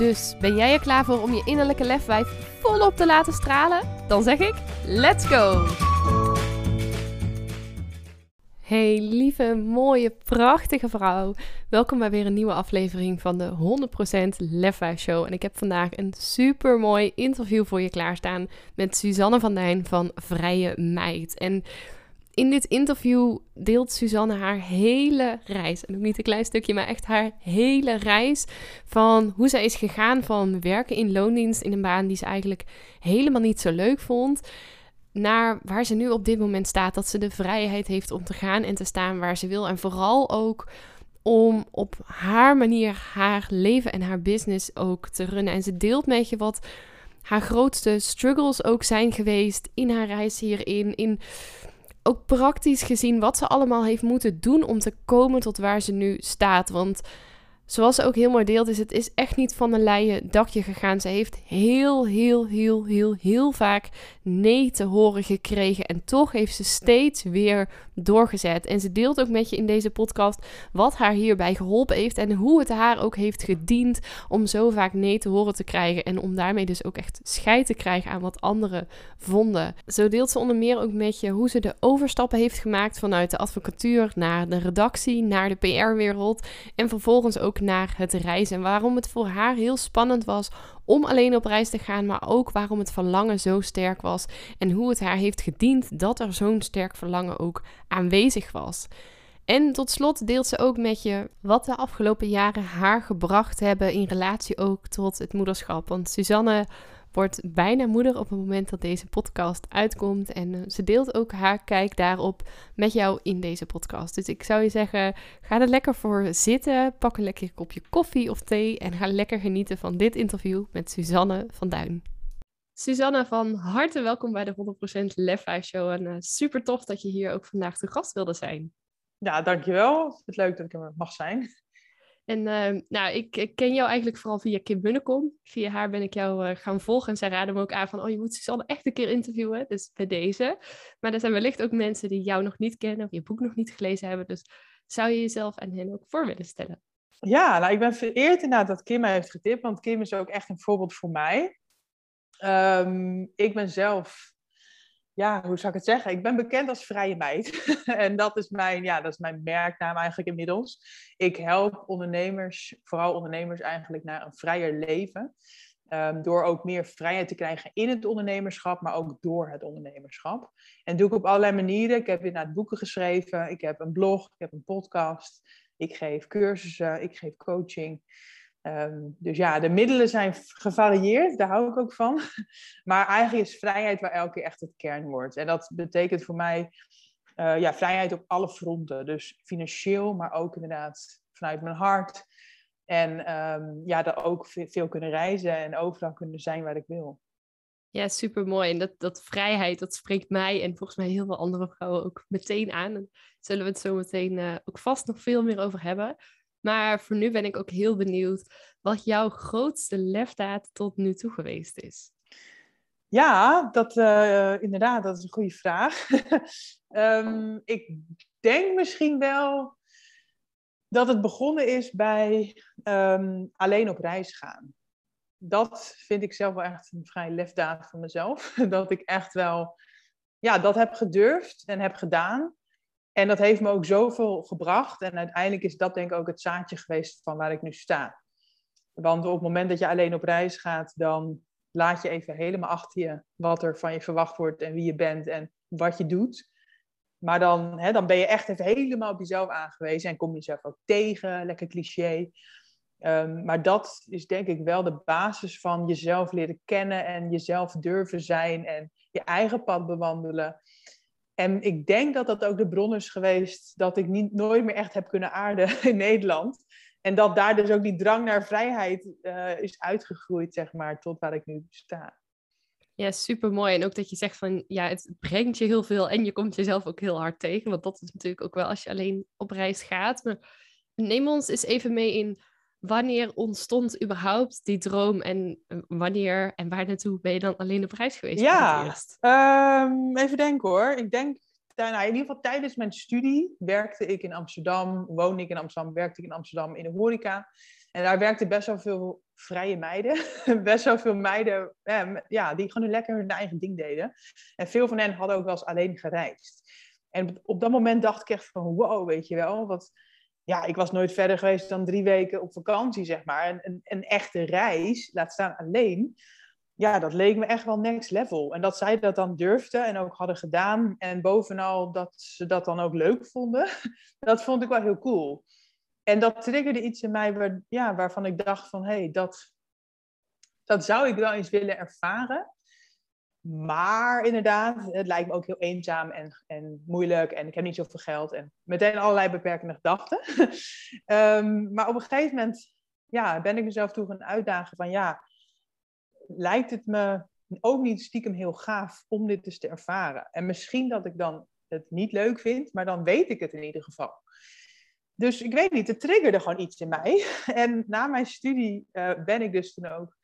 Dus ben jij er klaar voor om je innerlijke lefwijf volop te laten stralen? Dan zeg ik: let's go! Hey lieve, mooie, prachtige vrouw. Welkom bij weer een nieuwe aflevering van de 100% Lefwijf Show. En ik heb vandaag een super mooi interview voor je klaarstaan met Suzanne van Dijn van Vrije Meid. En in dit interview deelt Suzanne haar hele reis. En ook niet een klein stukje, maar echt haar hele reis. Van hoe zij is gegaan van werken in loondienst in een baan die ze eigenlijk helemaal niet zo leuk vond. Naar waar ze nu op dit moment staat. Dat ze de vrijheid heeft om te gaan en te staan waar ze wil. En vooral ook om op haar manier haar leven en haar business ook te runnen. En ze deelt met je wat haar grootste struggles ook zijn geweest in haar reis hierin. In ook praktisch gezien wat ze allemaal heeft moeten doen om te komen tot waar ze nu staat. Want zoals ze ook heel mooi deelt, is het is echt niet van een leien dakje gegaan. Ze heeft heel, heel, heel, heel, heel vaak nee te horen gekregen. En toch heeft ze steeds weer doorgezet. En ze deelt ook met je in deze podcast wat haar hierbij geholpen heeft. En hoe het haar ook heeft gediend om zo vaak nee te horen te krijgen. En om daarmee dus ook echt scheid te krijgen aan wat anderen vonden. Zo deelt ze onder meer ook met je hoe ze de overstappen heeft gemaakt vanuit de advocatuur naar de redactie, naar de PR-wereld. En vervolgens ook naar het reizen. En waarom het voor haar heel spannend was om alleen op reis te gaan, maar ook waarom het verlangen zo sterk was en hoe het haar heeft gediend dat er zo'n sterk verlangen ook aanwezig was. En tot slot deelt ze ook met je wat de afgelopen jaren haar gebracht hebben in relatie ook tot het moederschap. Want Suzanne wordt bijna moeder op het moment dat deze podcast uitkomt. En eh, ze deelt ook haar kijk daarop met jou in deze podcast. Dus ik zou je zeggen, ga er lekker voor zitten. Pak een lekker kopje koffie of thee. En ga lekker genieten van dit interview met Suzanne van Duin. Suzanne, van harte welkom bij de 100% Lef Show. En uh, super tof dat je hier ook vandaag te gast wilde zijn. Ja, dankjewel. Het is leuk dat ik er mag zijn. En uh, nou, ik, ik, ken jou eigenlijk vooral via Kim Bunnekom. Via haar ben ik jou uh, gaan volgen. En zij raden me ook aan van, oh, je moet Suzanne echt een keer interviewen. Dus bij deze. Maar er zijn wellicht ook mensen die jou nog niet kennen of je boek nog niet gelezen hebben. Dus zou je jezelf en hen ook voor willen stellen? Ja, nou, ik ben vereerd inderdaad dat Kim mij heeft getipt. Want Kim is ook echt een voorbeeld voor mij. Um, ik ben zelf ja, hoe zou ik het zeggen? Ik ben bekend als vrije meid. en dat is, mijn, ja, dat is mijn merknaam eigenlijk inmiddels. Ik help ondernemers, vooral ondernemers eigenlijk, naar een vrijer leven. Um, door ook meer vrijheid te krijgen in het ondernemerschap, maar ook door het ondernemerschap. En doe ik op allerlei manieren. Ik heb inderdaad boeken geschreven, ik heb een blog, ik heb een podcast, ik geef cursussen, ik geef coaching. Ehm, dus ja, de middelen zijn gevarieerd, daar hou ik ook van. Maar eigenlijk is vrijheid waar elke keer echt het kernwoord. En dat betekent voor mij uh, ja, vrijheid op alle fronten. Dus financieel, maar ook inderdaad vanuit mijn hart. En um, ja, daar ook veel kunnen reizen en overal kunnen zijn waar ik wil. Ja, super mooi. En dat, dat vrijheid, dat spreekt mij en volgens mij heel veel andere vrouwen ook meteen aan. En zullen we het zo meteen uh, ook vast nog veel meer over hebben. Maar voor nu ben ik ook heel benieuwd wat jouw grootste lefdaad tot nu toe geweest is. Ja, dat, uh, inderdaad, dat is een goede vraag. um, ik denk misschien wel dat het begonnen is bij um, alleen op reis gaan. Dat vind ik zelf wel echt een vrij lefdaad van mezelf. Dat ik echt wel ja, dat heb gedurfd en heb gedaan. En dat heeft me ook zoveel gebracht. En uiteindelijk is dat denk ik ook het zaadje geweest van waar ik nu sta. Want op het moment dat je alleen op reis gaat, dan laat je even helemaal achter je wat er van je verwacht wordt en wie je bent en wat je doet. Maar dan, hè, dan ben je echt even helemaal op jezelf aangewezen en kom je jezelf ook tegen, lekker cliché. Um, maar dat is denk ik wel de basis van jezelf leren kennen en jezelf durven zijn en je eigen pad bewandelen. En ik denk dat dat ook de bron is geweest dat ik niet, nooit meer echt heb kunnen aarden in Nederland. En dat daar dus ook die drang naar vrijheid uh, is uitgegroeid, zeg maar, tot waar ik nu sta. Ja, super mooi. En ook dat je zegt van ja, het brengt je heel veel en je komt jezelf ook heel hard tegen. Want dat is natuurlijk ook wel als je alleen op reis gaat. Maar neem ons eens even mee in wanneer ontstond überhaupt die droom en eh, wanneer en waar naartoe ben je dan alleen op reis geweest? Ja, um, even denken hoor. Ik denk, nou, in ieder geval tijdens mijn studie werkte ik in Amsterdam, woonde ik in Amsterdam, werkte ik in Amsterdam in de horeca. En daar werkten best wel veel vrije meiden. best wel veel meiden ja, die gewoon lekker hun eigen ding deden. En veel van hen hadden ook wel eens alleen gereisd. En op dat moment dacht ik echt van wow, weet je wel, wat, ja, ik was nooit verder geweest dan drie weken op vakantie, zeg maar. En een, een echte reis, laat staan alleen, ja, dat leek me echt wel next level. En dat zij dat dan durfden en ook hadden gedaan. En bovenal dat ze dat dan ook leuk vonden, dat vond ik wel heel cool. En dat triggerde iets in mij waar, ja, waarvan ik dacht van, hé, hey, dat, dat zou ik wel eens willen ervaren. Maar inderdaad, het lijkt me ook heel eenzaam en, en moeilijk. En ik heb niet zoveel geld. En meteen allerlei beperkende gedachten. um, maar op een gegeven moment ja, ben ik mezelf toe gaan uitdagen van ja, lijkt het me ook niet stiekem heel gaaf om dit eens te ervaren. En misschien dat ik dan het niet leuk vind, maar dan weet ik het in ieder geval. Dus ik weet niet, het triggerde gewoon iets in mij. En na mijn studie uh, ben ik dus toen ook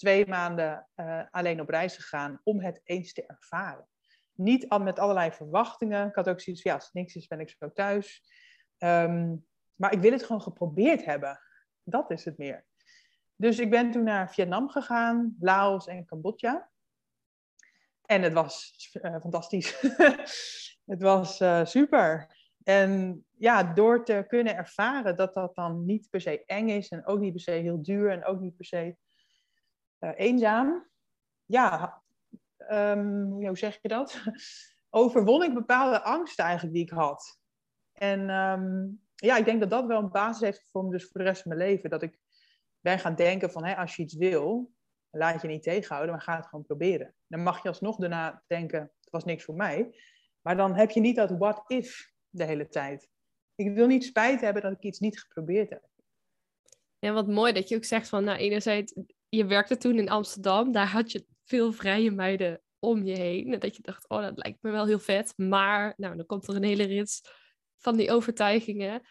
twee maanden uh, alleen op reis gegaan om het eens te ervaren. Niet al met allerlei verwachtingen. Ik had ook zoiets van, ja, als het niks is, ben ik zo thuis. Um, maar ik wil het gewoon geprobeerd hebben. Dat is het meer. Dus ik ben toen naar Vietnam gegaan, Laos en Cambodja. En het was uh, fantastisch. het was uh, super. En ja, door te kunnen ervaren dat dat dan niet per se eng is en ook niet per se heel duur en ook niet per se uh, eenzaam. Ja, um, hoe zeg je dat? Overwon ik bepaalde angsten eigenlijk die ik had. En um, ja, ik denk dat dat wel een basis heeft gevormd dus voor de rest van mijn leven. Dat ik ben gaan denken van, hè, als je iets wil, laat je niet tegenhouden, maar ga het gewoon proberen. Dan mag je alsnog daarna denken, het was niks voor mij. Maar dan heb je niet dat what if de hele tijd. Ik wil niet spijt hebben dat ik iets niet geprobeerd heb. Ja, wat mooi dat je ook zegt van, nou, enerzijds, je werkte toen in Amsterdam, daar had je veel vrije meiden om je heen. En dat je dacht, oh, dat lijkt me wel heel vet. Maar, nou, dan komt er een hele rits van die overtuigingen.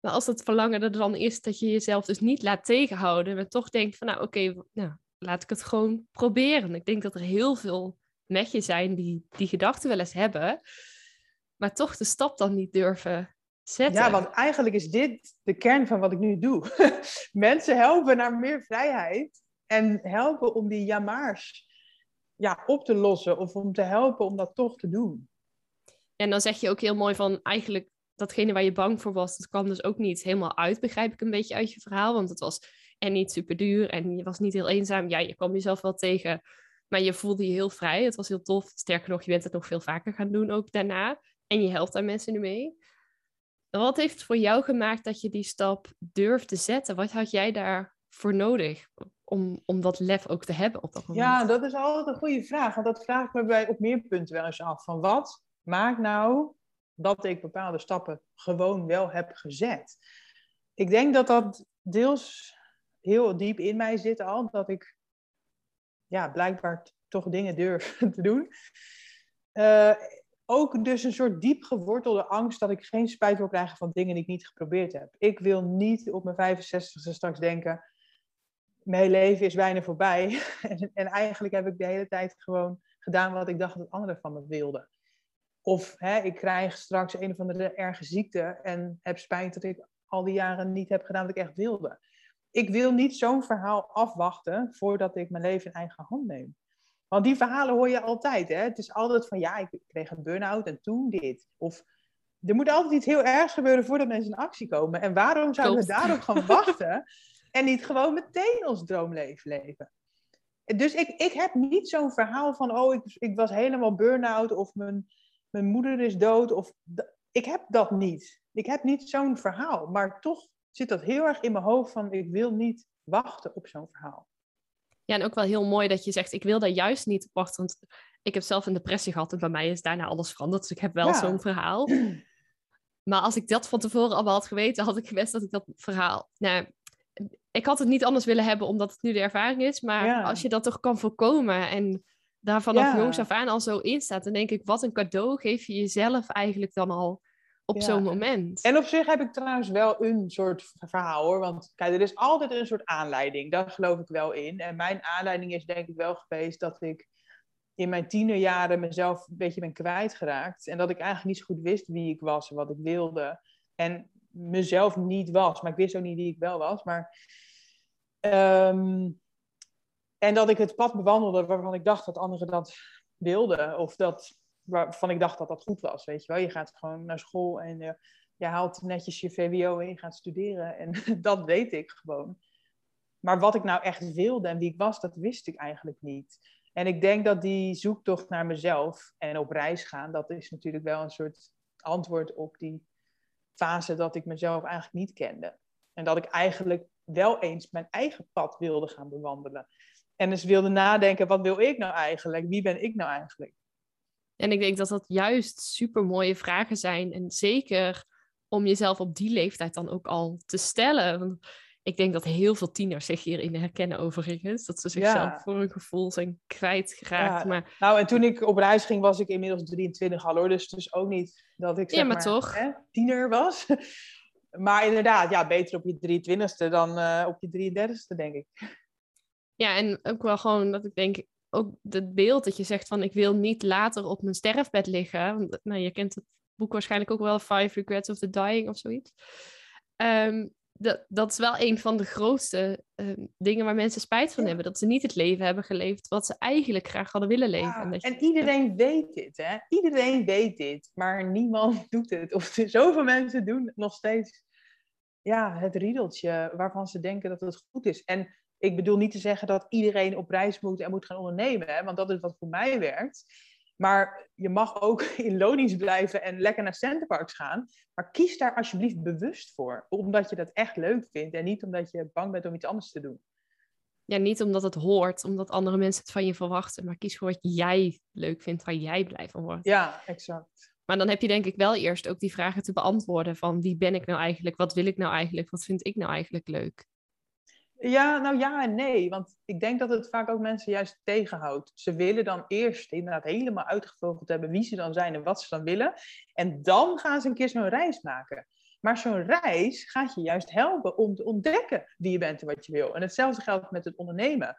Maar als het verlangen er dan is dat je jezelf dus niet laat tegenhouden, maar toch denkt van, nou, oké, nou, laat ik het gewoon proberen. Ik denk dat er heel veel met je zijn die die gedachten wel eens hebben, maar toch de stap dan niet durven zetten. Ja, want eigenlijk is dit de kern van wat ik nu doe. Mensen helpen naar meer vrijheid en helpen om die jamaars ja, op te lossen of om te helpen om dat toch te doen. En dan zeg je ook heel mooi van eigenlijk datgene waar je bang voor was, dat kwam dus ook niet helemaal uit, begrijp ik een beetje uit je verhaal. Want het was en niet super duur en je was niet heel eenzaam. Ja, je kwam jezelf wel tegen, maar je voelde je heel vrij. Het was heel tof. Sterker nog, je bent het nog veel vaker gaan doen ook daarna. En je helpt daar mensen nu mee. Wat heeft het voor jou gemaakt dat je die stap durfde zetten? Wat had jij daarvoor nodig om, om dat lef ook te hebben op dat moment? Ja, dat is altijd een goede vraag. Want dat vraag ik me bij op meer punten wel eens af. Van wat maakt nou dat ik bepaalde stappen gewoon wel heb gezet? Ik denk dat dat deels heel diep in mij zit al. Dat ik ja, blijkbaar toch dingen durf te doen. Uh, ook dus een soort diep gewortelde angst dat ik geen spijt wil krijgen van dingen die ik niet geprobeerd heb. Ik wil niet op mijn 65ste straks denken, mijn leven is bijna voorbij. en, en, eigenlijk heb ik de hele tijd gewoon gedaan wat ik dacht dat anderen van me wilden. Of hè, ik krijg straks een of andere erge ziekte en heb spijt dat ik al die jaren niet heb gedaan wat ik echt wilde. Ik wil niet zo'n verhaal afwachten voordat ik mijn leven in eigen hand neem. Want die verhalen hoor je altijd. Hè? Het is altijd van ja, ik kreeg een burn-out en toen dit. Of er moet altijd iets heel ergs gebeuren voordat mensen in actie komen. En waarom zouden we daarop gaan wachten en niet gewoon meteen ons droomleven leven? Dus ik, ik heb niet zo'n verhaal van, oh, ik, ik was helemaal burn-out of mijn, mijn moeder is dood. Of, ik heb dat niet. Ik heb niet zo'n verhaal. Maar toch zit dat heel erg in mijn hoofd van, ik wil niet wachten op zo'n verhaal. Ja, en ook wel heel mooi dat je zegt, ik wil daar juist niet op wachten. Want ik heb zelf een depressie gehad en bij mij is daarna alles veranderd. Dus ik heb wel zo'n verhaal. Maar als ik dat van tevoren allemaal had geweten, had ik gewist dat ik dat verhaal... Nou, ik had het niet anders willen hebben omdat het nu de ervaring is. Maar als je dat toch kan voorkomen en daar vanaf jongs af aan al zo in staat, dan denk ik, wat een cadeau geef je jezelf eigenlijk dan al op zo'n moment. En op zich heb ik trouwens wel een soort verhaal hoor. Want kijk, er is altijd een soort aanleiding. Daar geloof ik wel in. En mijn aanleiding is denk ik wel geweest dat ik in mijn tienerjaren mezelf een beetje ben kwijtgeraakt. En dat ik eigenlijk niet zo goed wist wie ik was en wat ik wilde. En mezelf niet was. Maar ik wist ook niet wie ik wel was. Maar, ehm, en dat ik het pad bewandelde waarvan ik dacht dat anderen dat wilden. Of dat, waarvan ik dacht dat dat goed was. Weet je wel, je gaat gewoon naar school en uh, je haalt netjes je VWO en je gaat studeren. En dat weet ik gewoon. Maar wat ik nou echt wilde en wie ik was, dat wist ik eigenlijk niet. En ik denk dat die zoektocht naar mezelf en op reis gaan, dat is natuurlijk wel een soort antwoord op die fase dat ik mezelf eigenlijk niet kende. En dat ik eigenlijk wel eens mijn eigen pad wilde gaan bewandelen. En dus wilde nadenken, wat wil ik nou eigenlijk? Wie ben ik nou eigenlijk? En ik denk dat dat juist super mooie vragen zijn. En zeker om jezelf op die leeftijd dan ook al te stellen. Want ik denk dat heel veel tieners zich hierin herkennen overigens. Dat ze zichzelf voor hun gevoel zijn kwijtgeraakt. Ja. Maar... Nou, en toen ik op reis ging, was ik inmiddels 23 al hoor. Dus dus ook niet dat ik zeg ja, maar, toch. Hè, tiener was. maar inderdaad, ja, beter op je 23ste dan uh, op je 33ste, denk ik. Ja, en ook wel gewoon dat ik denk, ook het beeld dat je zegt van ik wil niet later op mijn sterfbed liggen. Want, nou, je kent het boek waarschijnlijk ook wel, Five Regrets of the Dying of zoiets. Um, dat, dat is wel een van de grootste ehm, dingen waar mensen spijt van hebben. Dat ze niet het leven hebben geleefd wat ze eigenlijk graag hadden willen leven. en, en iedereen weet dit, hè? Iedereen weet dit, maar niemand doet het. Of zoveel mensen doen nog steeds ja, het riedeltje waarvan ze denken dat het goed is. En ik bedoel niet te zeggen dat iedereen op reis moet en moet gaan ondernemen, hè? want dat is wat voor mij werkt. Maar je mag ook in Lonisch blijven en lekker naar Centerparks gaan. Maar kies daar alsjeblieft bewust voor. Omdat je dat echt leuk vindt en niet omdat je bang bent om iets anders te doen. Ja, niet omdat het hoort, omdat andere mensen het van je verwachten. Maar kies voor wat jij leuk vindt, waar jij blij van wordt. Ja, exact. Maar dan heb je denk ik wel eerst ook die vragen te beantwoorden van wie ben ik nou eigenlijk? Wat wil ik nou eigenlijk? Wat vind ik nou eigenlijk leuk? Ja, nou ja en nee. Want ik denk dat het vaak ook mensen juist tegenhoudt. Ze willen dan eerst inderdaad helemaal uitgevogeld hebben wie ze dan zijn en wat ze dan willen. En dan gaan ze een keer zo'n reis maken. Maar zo'n reis gaat je juist helpen om te ontdekken wie je bent en wat je wil. En hetzelfde geldt met het ondernemen.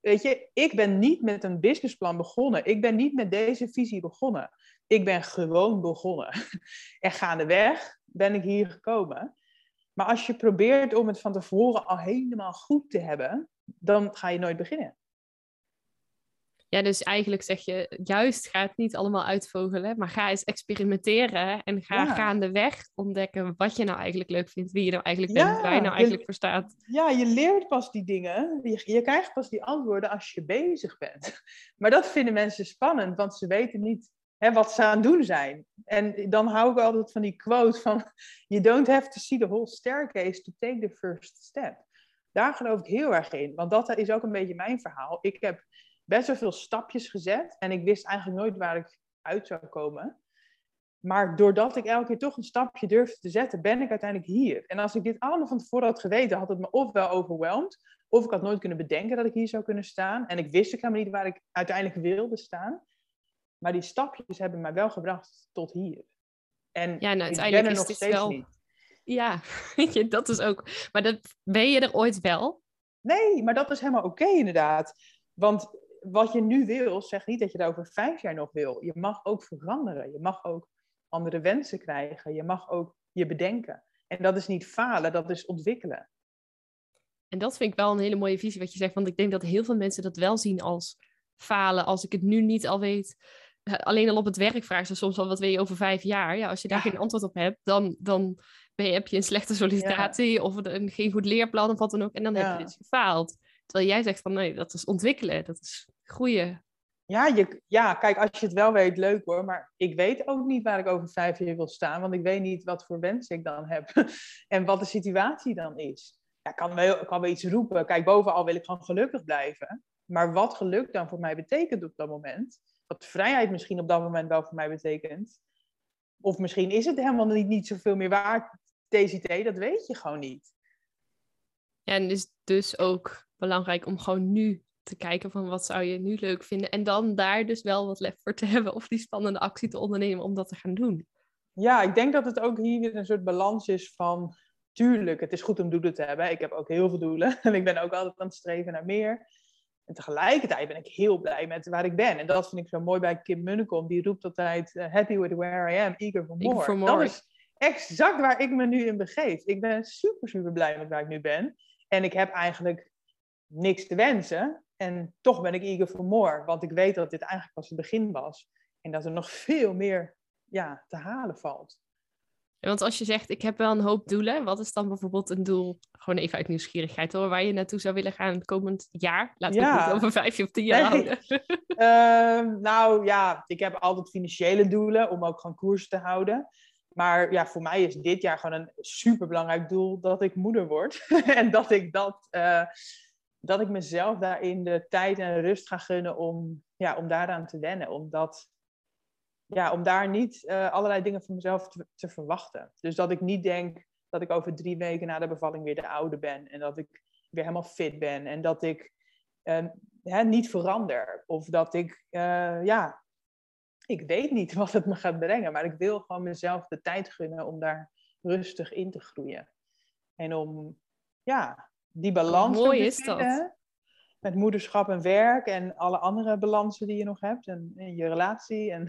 Weet je, ik ben niet met een businessplan begonnen. Ik ben niet met deze visie begonnen. Ik ben gewoon begonnen. En gaandeweg ben ik hier gekomen. Maar als je probeert om het van tevoren al helemaal goed te hebben, dan ga je nooit beginnen. Ja, dus eigenlijk zeg je, juist ga het niet allemaal uitvogelen, maar ga eens experimenteren en ga ja. gaandeweg ontdekken wat je nou eigenlijk leuk vindt, wie je nou eigenlijk bent, waar je nou eigenlijk je, voor staat. Ja, je leert pas die dingen, je, je krijgt pas die antwoorden als je bezig bent. Maar dat vinden mensen spannend, want ze weten niet hè, wat ze aan het doen zijn. En dan hou ik altijd van die quote van, you don't have to see the whole staircase to take the first step. Daar geloof ik heel erg in, want dat is ook een beetje mijn verhaal. Ik heb best wel veel stapjes gezet en ik wist eigenlijk nooit waar ik uit zou komen. Maar doordat ik elke keer toch een stapje durfde te zetten, ben ik uiteindelijk hier. En als ik dit allemaal van tevoren had geweten, had het me ofwel overweldigd, of ik had nooit kunnen bedenken dat ik hier zou kunnen staan. En ik wist ook helemaal niet waar ik uiteindelijk wilde staan. Maar die stapjes hebben mij wel gebracht tot hier. En ja, nou, uiteindelijk is nog steeds wel... niet. Ja, dat is ook. Maar dat, ben je er ooit wel? Nee, maar dat is helemaal oké inderdaad. Want wat je nu wil, zegt niet dat je dat over vijf jaar nog wil. Je mag ook veranderen. Je mag ook andere wensen krijgen. Je mag ook je bedenken. En dat is niet falen, dat is ontwikkelen. En dat vind ik wel een hele mooie visie wat je zegt. Want ik denk dat heel veel mensen dat wel zien als falen. Als ik het nu niet al weet, alleen al op het werk vragen ze soms al wat wil je over vijf jaar. Ja, als je daar geen antwoord op hebt, dan, dan ben je, heb je een slechte sollicitatie of een, geen goed leerplan of wat dan ook. En dan heb je dus gefaald. Terwijl jij zegt van nee, dat is ontwikkelen, dat is groeien. Ja, je, ja, kijk, als je het wel weet, leuk hoor. Maar ik weet ook niet waar ik over vijf jaar wil staan. Want ik weet niet wat voor wens ik dan heb. en wat de situatie dan is. Ja, ik kan wel, kan wel iets roepen. Kijk, bovenal wil ik gewoon gelukkig blijven. Maar wat geluk dan voor mij betekent op dat moment wat vrijheid misschien op dat moment wel voor mij betekent. Of misschien is het helemaal niet, niet zoveel meer waard, TCT, dat weet je gewoon niet. Ja, en het is dus ook belangrijk om gewoon nu te kijken van wat zou je nu leuk vinden. En dan daar dus wel wat lef voor te hebben of die spannende actie te ondernemen om dat te gaan doen. Ja, ik denk dat het ook hier weer een soort balans is van... Tuurlijk, het is goed om doelen te hebben. Ik heb ook heel veel doelen. En ik ben ook altijd aan het streven naar meer. En tegelijkertijd ben ik heel blij met waar ik ben. En dat vind ik zo mooi bij Kim Munnekom. Die roept altijd, uh, happy with where I am, eager for more. for more. Dat is exact waar ik me nu in begeef. Ik ben super, super blij met waar ik nu ben. En ik heb eigenlijk niks te wensen. En toch ben ik eager for more. Want ik weet dat dit eigenlijk pas het begin was. En dat er nog veel meer ja, te halen valt. Want als je zegt, ik heb wel een hoop doelen, wat is dan bijvoorbeeld een doel, gewoon even uit nieuwsgierigheid hoor, waar je naartoe zou willen gaan het komend jaar? Laten we het niet over vijf of tien jaar houden. uh, nou ja, ik heb altijd financiële doelen om ook gewoon koers te houden. Maar ja, voor mij is dit jaar gewoon een superbelangrijk doel dat ik moeder word. en dat ik dat, uh, dat ik mezelf daarin de tijd en rust ga gunnen om, ja, om daaraan te wennen. Omdat ja, om daar niet uh, allerlei dingen van mezelf te, te, verwachten. Dus dat ik niet denk dat ik over drie weken na de bevalling weer de oude ben. En dat ik weer helemaal fit ben. En dat ik uh, hè, niet verander. Of dat ik, uh, ja, ik weet niet wat het me gaat brengen. Maar ik wil gewoon mezelf de tijd gunnen om daar rustig in te groeien. En om, ja, die balans Hoe mooi is dat? Met moederschap en werk en alle andere balansen die je nog hebt en, en je relatie en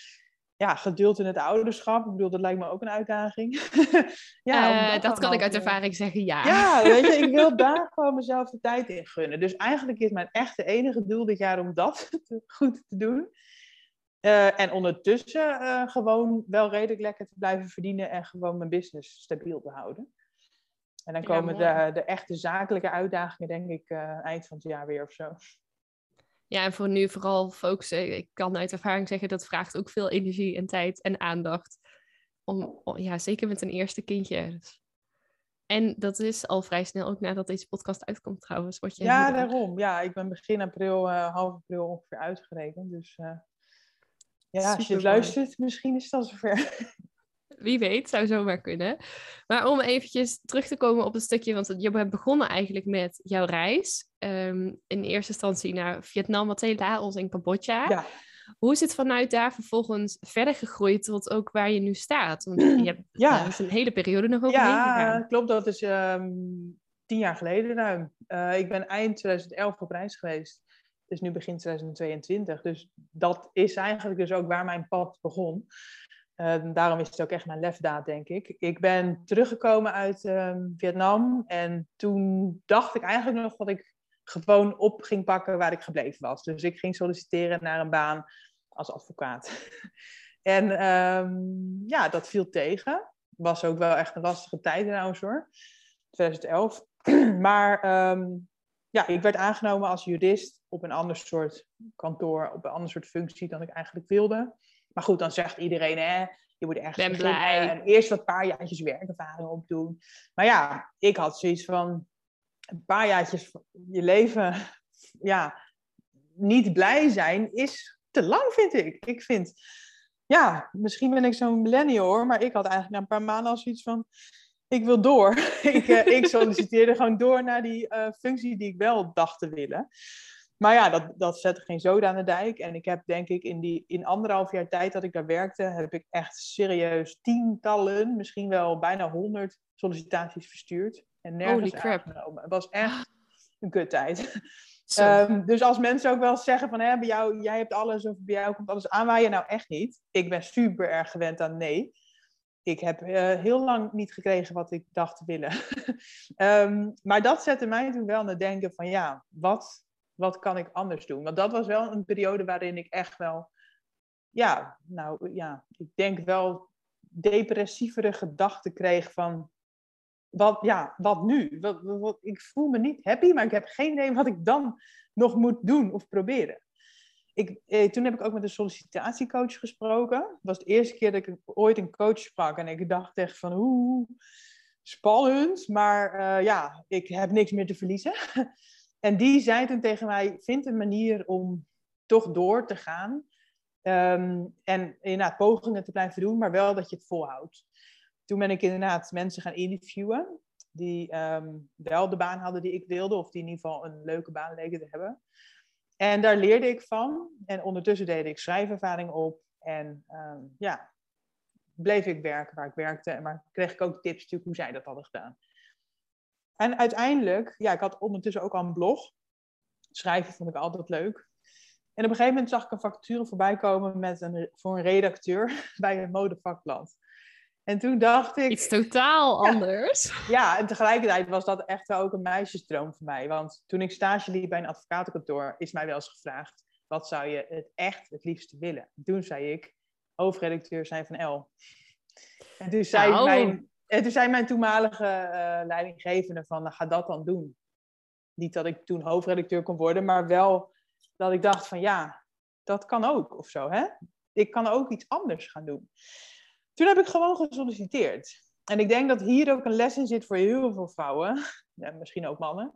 ja, geduld in het ouderschap. Ik bedoel, dat lijkt me ook een uitdaging. ja, uh, dat, dat kan ik uit ervaring zeggen, ja. Ja, weet je, ik wil daar gewoon mezelf de tijd in gunnen. Dus eigenlijk is mijn echte enige doel dit jaar om dat goed te doen. Uh, en ondertussen uh, gewoon wel redelijk lekker te blijven verdienen en gewoon mijn business stabiel te houden. En dan komen ja, de, de echte zakelijke uitdagingen, denk ik, uh, eind van het jaar weer of zo. Ja, en voor nu vooral focussen. Ik kan uit ervaring zeggen dat vraagt ook veel energie en tijd en aandacht. Om, ja, zeker met een eerste kindje. Dus. En dat is al vrij snel ook nadat deze podcast uitkomt trouwens. Wat je ja, daarom. Ja, ik ben begin april, uh, half april ongeveer uitgerekend. Dus uh, ja, Super als je het luistert, misschien is het al zover. Wie weet, zou zomaar kunnen. Maar om eventjes terug te komen op een stukje, want je hebt begonnen eigenlijk met jouw reis. Um, in eerste instantie naar Vietnam, Mathé, Laos en Cambodja. Ja. Hoe is het vanuit daar vervolgens verder gegroeid tot ook waar je nu staat? Want je hebt ja. een hele periode nog overheen ja, gegaan. klopt. Dat is um, tien jaar geleden ruim. Uh, ik ben eind 2011 op reis geweest. Het is nu begin 2022. Dus dat is eigenlijk dus ook waar mijn pad begon. Uh, daarom is het ook echt mijn lefdaad, denk ik. Ik ben teruggekomen uit uh, Vietnam en toen dacht ik eigenlijk nog dat ik gewoon op ging pakken waar ik gebleven was. Dus ik ging solliciteren naar een baan als advocaat. en um, ja, dat viel tegen. Was ook wel echt een lastige tijd trouwens hoor. 2011. maar ja, ik werd aangenomen als jurist op een ander soort kantoor, op een ander soort functie dan ik eigenlijk wilde. Maar goed, dan zegt iedereen, hè, je moet echt ben blij. en eerst wat paar jaartjes werkervaring opdoen. Maar ja, ik had zoiets van een paar jaartjes je leven, ja, niet blij zijn is te lang, vind ik. Ik vind, ja, misschien ben ik zo'n millennial hoor, maar ik had eigenlijk na een paar maanden al zoiets van, ik wil door. ik, uh, ik solliciteerde gewoon door naar die uh, functie die ik wel dacht te willen. Maar ja, dat, dat zette geen zoden aan de dijk. En ik heb denk ik in die in anderhalf jaar tijd dat ik daar werkte, heb ik echt serieus tientallen, misschien wel bijna honderd sollicitaties verstuurd. En nergens Holy crap. aangenomen. Het was echt een kuttijd. Um, dus als mensen ook wel zeggen van, hè, bij jou, jij hebt alles of bij jou komt alles aanwaaien, nou echt niet. Ik ben super erg gewend aan nee. Ik heb uh, heel lang niet gekregen wat ik dacht te willen. um, maar dat zette mij toen wel aan het denken van, ja, wat wat kan ik anders doen? Want dat was wel een periode waarin ik echt wel, ja, nou ja, ik denk wel depressievere gedachten kreeg van, wat, ja, wat nu? Wat, ik voel me niet happy, maar ik heb geen idee wat ik dan nog moet doen of proberen. Ik, eh, toen heb ik ook met een sollicitatiecoach gesproken. Het was de eerste keer dat ik ooit een coach sprak. En ik dacht echt van, oeh, spannend. Maar uh, ja, ik heb niks meer te verliezen. En die zei toen tegen mij: vind een manier om toch door te gaan. Um, en inderdaad pogingen te blijven doen, maar wel dat je het volhoudt. Toen ben ik inderdaad mensen gaan interviewen. die ehm, wel de baan hadden die ik wilde, of die in ieder geval een leuke baan leken te hebben. En daar leerde ik van. En ondertussen deed ik schrijfervaring op. En ehm, ja, bleef ik werken waar ik werkte. Maar kreeg ik ook tips natuurlijk hoe zij dat hadden gedaan. En uiteindelijk, ja, ik had ondertussen ook al een blog. Schrijven vond ik altijd leuk. En op een gegeven moment zag ik een vacature voorbij komen met een, voor een redacteur bij een modevakblad. En toen dacht ik... Iets totaal anders. Ja, en tegelijkertijd was dat echt wel ook een meisjesdroom voor mij. Want toen ik stage liep bij een advocatenkantoor, is mij wel eens gevraagd... wat zou je het echt het liefste willen? En toen zei ik, hoofdredacteur zijn van L. En toen zei, nou. mijn, en toen zei mijn toenmalige uh, leidinggevende van, nou, ga dat dan doen. Niet dat ik toen hoofdredacteur kon worden, maar wel dat ik dacht van ja, dat kan ook of zo. Hè? Ik kan ook iets anders gaan doen. Toen heb ik gewoon gesolliciteerd. En ik denk dat hier ook een les in zit voor heel veel vrouwen, ja, misschien ook mannen.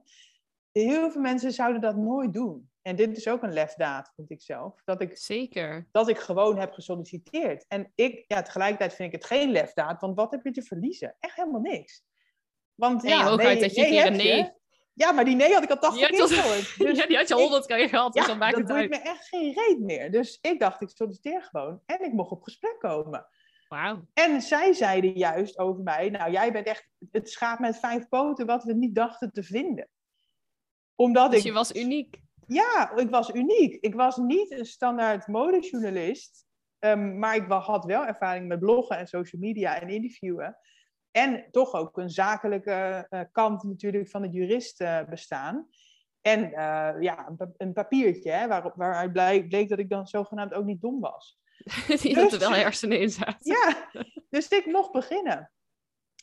Heel veel mensen zouden dat nooit doen. En dit is ook een lefdaad, vind ik zelf. Dat ik, Zeker. Dat ik gewoon heb gesolliciteerd. En ik, ja, tegelijkertijd vind ik het geen lefdaad, want wat heb je te verliezen? Echt helemaal niks. Want ja, ook nee, uit dat je nee, een nee. Ja, maar die nee had ik al 80 keer gehoord. Dus ja, die had je 100 keer gehad, dus ja, dan maakt dat het doet me echt geen reet meer. Dus ik dacht, ik solliciteer gewoon. En ik mocht op gesprek komen. Wauw. En zij zeiden juist over mij, nou jij bent echt het schaap met vijf poten wat we niet dachten te vinden. Omdat dus ik, je was uniek. Ja, ik was uniek. Ik was niet een standaard modejournalist. Um, maar ik had wel ervaring met bloggen en social media en interviewen. En toch ook een zakelijke uh, kant natuurlijk van het jurist uh, bestaan. En uh, ja, een, een papiertje hè, waarop, waaruit bleek, bleek dat ik dan zogenaamd ook niet dom was. Die dus, er wel hersenen in zaten. Ja, dus ik mocht beginnen.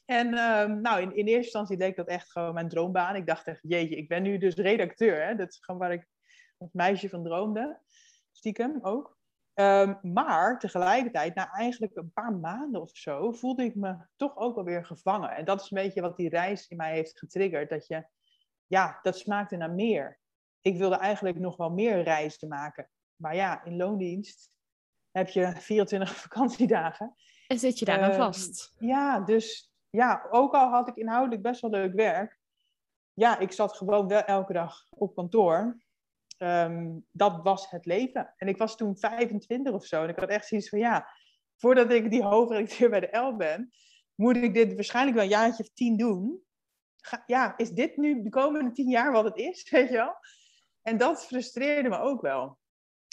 En um, nou, in, in eerste instantie leek dat echt gewoon mijn droombaan. Ik dacht echt, jeetje, ik ben nu dus redacteur. Hè? Dat is gewoon waar ik als meisje van droomde. Stiekem ook. Um, maar tegelijkertijd, na eigenlijk een paar maanden of zo, voelde ik me toch ook alweer gevangen. En dat is een beetje wat die reis in mij heeft getriggerd. Dat je, ja, dat smaakte naar meer. Ik wilde eigenlijk nog wel meer reizen maken. Maar ja, in loondienst heb je 24 vakantiedagen. En zit je daar dan um, vast? Ja, dus ja, ook al had ik inhoudelijk best wel leuk werk. Ja, ik zat gewoon wel elke dag op kantoor. Um, dat was het leven. En ik was toen 25 of zo. En ik had echt zoiets van, ja, voordat ik die hoofdredacteur bij de L ben, moet ik dit waarschijnlijk wel een jaartje of tien doen. Ga, ja, is dit nu de komende tien jaar wat het is, weet je wel? En dat frustreerde me ook wel.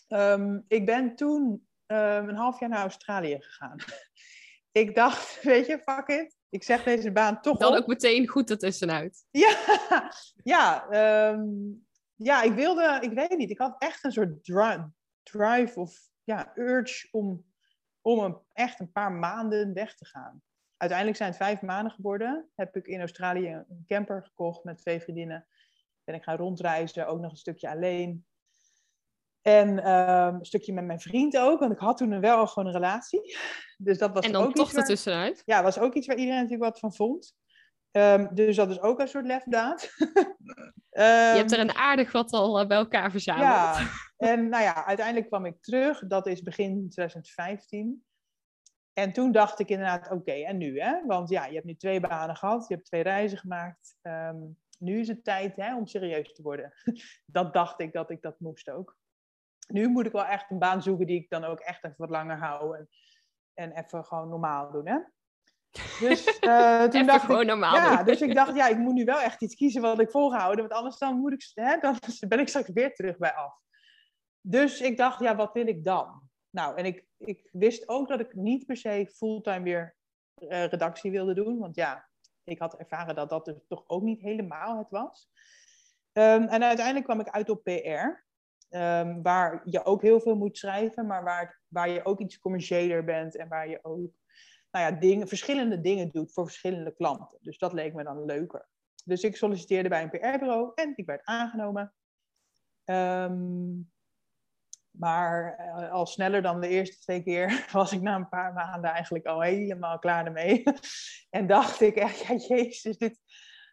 Um, ik ben toen um, een half jaar naar Australië gegaan. ik dacht, weet je, fuck it. Ik zeg deze baan toch Dan op. ook meteen goed ertussenuit. Ja, ja ja, ik wilde, ik weet niet, ik had echt een soort drive, drive of ja, urge om, om een, echt een paar maanden weg te gaan. Uiteindelijk zijn het vijf maanden geworden. Heb ik in Australië een camper gekocht met twee vriendinnen. Ben ik gaan rondreizen, ook nog een stukje alleen. En um, een stukje met mijn vriend ook, want ik had toen wel al gewoon een relatie. Dus dat was en dan ook toch ertussenuit? Ja, was ook iets waar iedereen natuurlijk wat van vond. Um, dus dat is ook een soort lefdaad. um, je hebt er een aardig wat al eh, bij elkaar verzameld. Ja, en nou ja, uiteindelijk kwam ik terug. Dat is begin 2015. En toen dacht ik inderdaad, oké, okay, en nu hè? Want ja, je hebt nu twee banen gehad, je hebt twee reizen gemaakt. Um, nu is het tijd hè, om serieus te worden. dat dacht ik dat ik dat moest ook. Nu moet ik wel echt een baan zoeken die ik dan ook echt even wat langer hou. En, en even gewoon normaal doen, hè? Dus uh, toen Even dacht gewoon ik, normaal ja, doen. dus ik dacht, ja, ik moet nu wel echt iets kiezen wat ik volgehouden, want anders dan moet ik, hè, dan ben ik straks weer terug bij af. Dus ik dacht, ja, wat wil ik dan? Nou, en ik, ik wist ook dat ik niet per se fulltime weer uh, redactie wilde doen, want ja, ik had ervaren dat dat dus toch ook niet helemaal het was. Um, en uiteindelijk kwam ik uit op PR, um, waar je ook heel veel moet schrijven, maar waar, waar je ook iets commerciëler bent en waar je ook nou ja, verschillende dingen doet voor verschillende klanten. Dus dat leek me dan leuker. Dus ik solliciteerde bij een PR-bureau en ik werd aangenomen. Um, maar uh, al sneller dan de eerste twee keer was ik na een paar maanden eigenlijk al helemaal klaar ermee. en dacht ik echt, ja jezus, dit,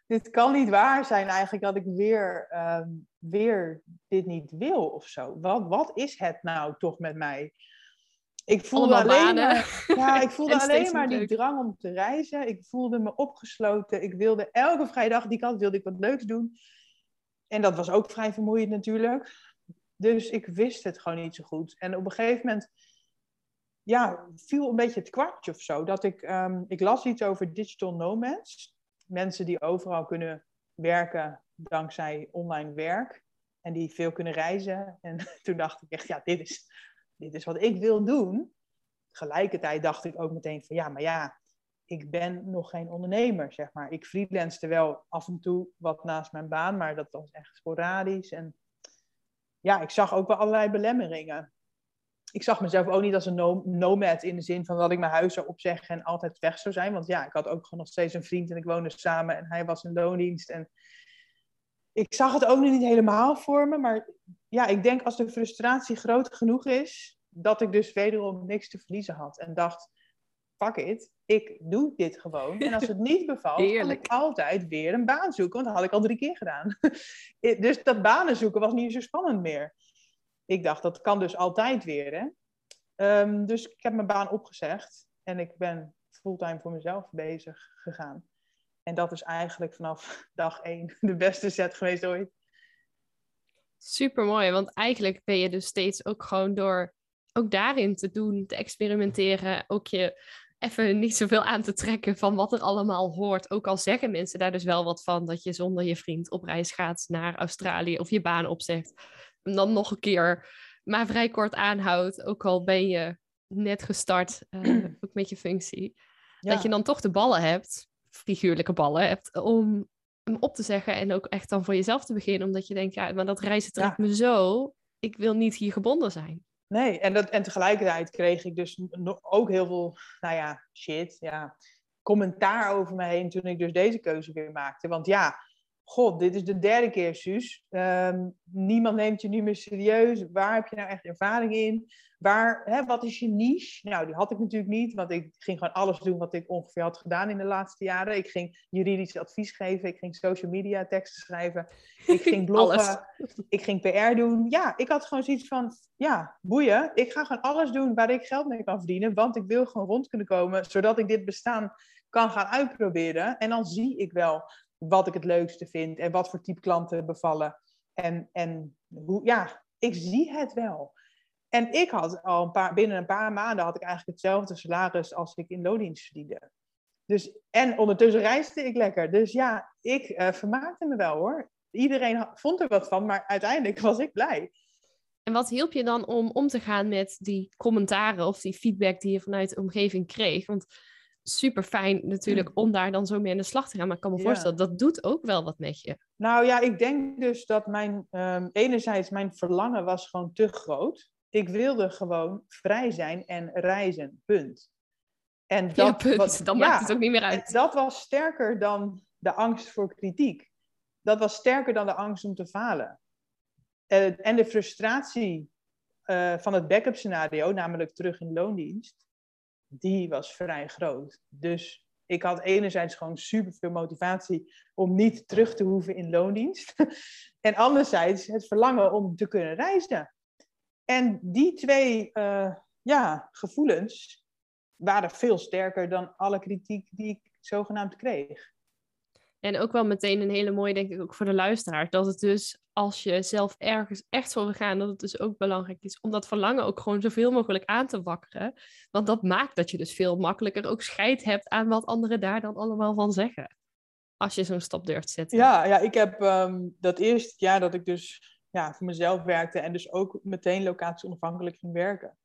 dit kan niet waar zijn eigenlijk dat ik weer, um, weer dit niet wil of zo. Wat, wat is het nou toch met mij? Ik voelde alleen maar, ja, ik voelde alleen maar die leuk. drang om te reizen. Ik voelde me opgesloten. Ik wilde elke vrijdag die had, wilde ik wat leuks doen. En dat was ook vrij vermoeiend natuurlijk. Dus ik wist het gewoon niet zo goed. En op een gegeven moment ja, viel een beetje het kwartje of zo. Dat ik, ehm, ik las iets over digital nomads. Mensen die overal kunnen werken dankzij online werk. En die veel kunnen reizen. En toen dacht ik echt, ja, dit is, dit is wat ik wil doen. Tegelijkertijd dacht ik ook meteen van, ja, maar ja, ik ben nog geen ondernemer, zeg maar. Ik freelancete wel af en toe wat naast mijn baan, maar dat was echt sporadisch. En ja, ik zag ook wel allerlei belemmeringen. Ik zag mezelf ook niet als een no- nomad in de zin van dat ik mijn huis zou opzeggen en altijd weg zou zijn. Want ja, ik had ook nog steeds een vriend en ik woonde samen en hij was in loondienst. En ik zag het ook nog niet helemaal voor me, maar ja, ik denk als de frustratie groot genoeg is, dat ik dus wederom niks te verliezen had. En dacht, fuck it, ik doe dit gewoon. En als het niet bevalt, kan ik altijd weer een baan zoeken. Want dat had ik al drie keer gedaan. dus dat banen zoeken was niet zo spannend meer. Ik dacht, dat kan dus altijd weer. Hè? Ehm, dus ik heb mijn baan opgezegd. En ik ben fulltime voor mezelf bezig gegaan. En dat is eigenlijk vanaf dag één de beste set geweest ooit. Super mooi, want eigenlijk ben je dus steeds ook gewoon door ook daarin te doen, te experimenteren, ook je even niet zoveel aan te trekken van wat er allemaal hoort. Ook al zeggen mensen daar dus wel wat van dat je zonder je vriend op reis gaat naar Australië of je baan opzegt. En dan nog een keer, maar vrij kort aanhoudt, ook al ben je net gestart, eh, ook met je functie. Ja. Dat je dan toch de ballen hebt, figuurlijke ballen hebt, om hem op te zeggen en ook echt dan voor jezelf te beginnen. Omdat je denkt, ja, maar dat reizen trekt me zo. Ik wil niet hier gebonden zijn. Nee, en, dat, en tegelijkertijd kreeg ik dus ook heel veel, nou ja, shit, ja, commentaar over me heen toen ik dus deze keuze weer maakte. Want ja, god, dit is de derde keer, Suus. Ehm, niemand neemt je nu meer serieus. Waar heb je nou echt ervaring in? Waar, hè, wat is je niche? Nou, die had ik natuurlijk niet, want ik ging gewoon alles doen wat ik ongeveer had gedaan in de laatste jaren. Ik ging juridisch advies geven, ik ging social media teksten schrijven, ik ging bloggen, ik ging PR doen. Ja, ik had gewoon zoiets van, ja, boeien. Ik ga gewoon alles doen waar ik geld mee kan verdienen, want ik wil gewoon rond kunnen komen, zodat ik dit bestaan kan gaan uitproberen. En dan zie ik wel wat ik het leukste vind en wat voor type klanten bevallen. En, en hoe, ja, ik zie het wel. En ik had al een paar, binnen een paar maanden had ik eigenlijk hetzelfde salaris als ik in loondienst verdiende. Dus, en ondertussen reisde ik lekker. Dus ja, ik eh, vermaakte me wel hoor. Iedereen vond er wat van, maar uiteindelijk was ik blij. En wat hielp je dan om om te gaan met die commentaren of die feedback die je vanuit de omgeving kreeg? Want super fijn natuurlijk om daar dan zo mee aan de slag te gaan. Maar ik kan me Ja. voorstellen, dat doet ook wel wat met je. Nou ja, ik denk dus dat mijn, ehm, enerzijds mijn verlangen was gewoon te groot. Ik wilde gewoon vrij zijn en reizen, punt. En dat, ja, punt. wat- dan ja, maakt het ook niet meer uit. dat was sterker dan de angst voor kritiek. Dat was sterker dan de angst om te falen. Eh, en de frustratie eh, van het backup scenario, namelijk terug in loondienst, die was vrij groot. Dus ik had enerzijds gewoon superveel motivatie om niet terug te hoeven in loondienst. en anderzijds het verlangen om te kunnen reizen. En die twee eh, ja, gevoelens waren veel sterker dan alle kritiek die ik zogenaamd kreeg. En ook wel meteen een hele mooie, denk ik, ook voor de luisteraar. Dat het dus, als je zelf ergens echt voor wil gaan, dat het dus ook belangrijk is om dat verlangen ook gewoon zoveel mogelijk aan te wakkeren. Want dat maakt dat je dus veel makkelijker ook scheid hebt aan wat anderen daar dan allemaal van zeggen. Als je zo'n stap durft te zetten. Ja, ja ik heb ehm, dat eerste jaar dat ik dus ja, voor mezelf werkte en dus ook meteen locatie onafhankelijk ging werken.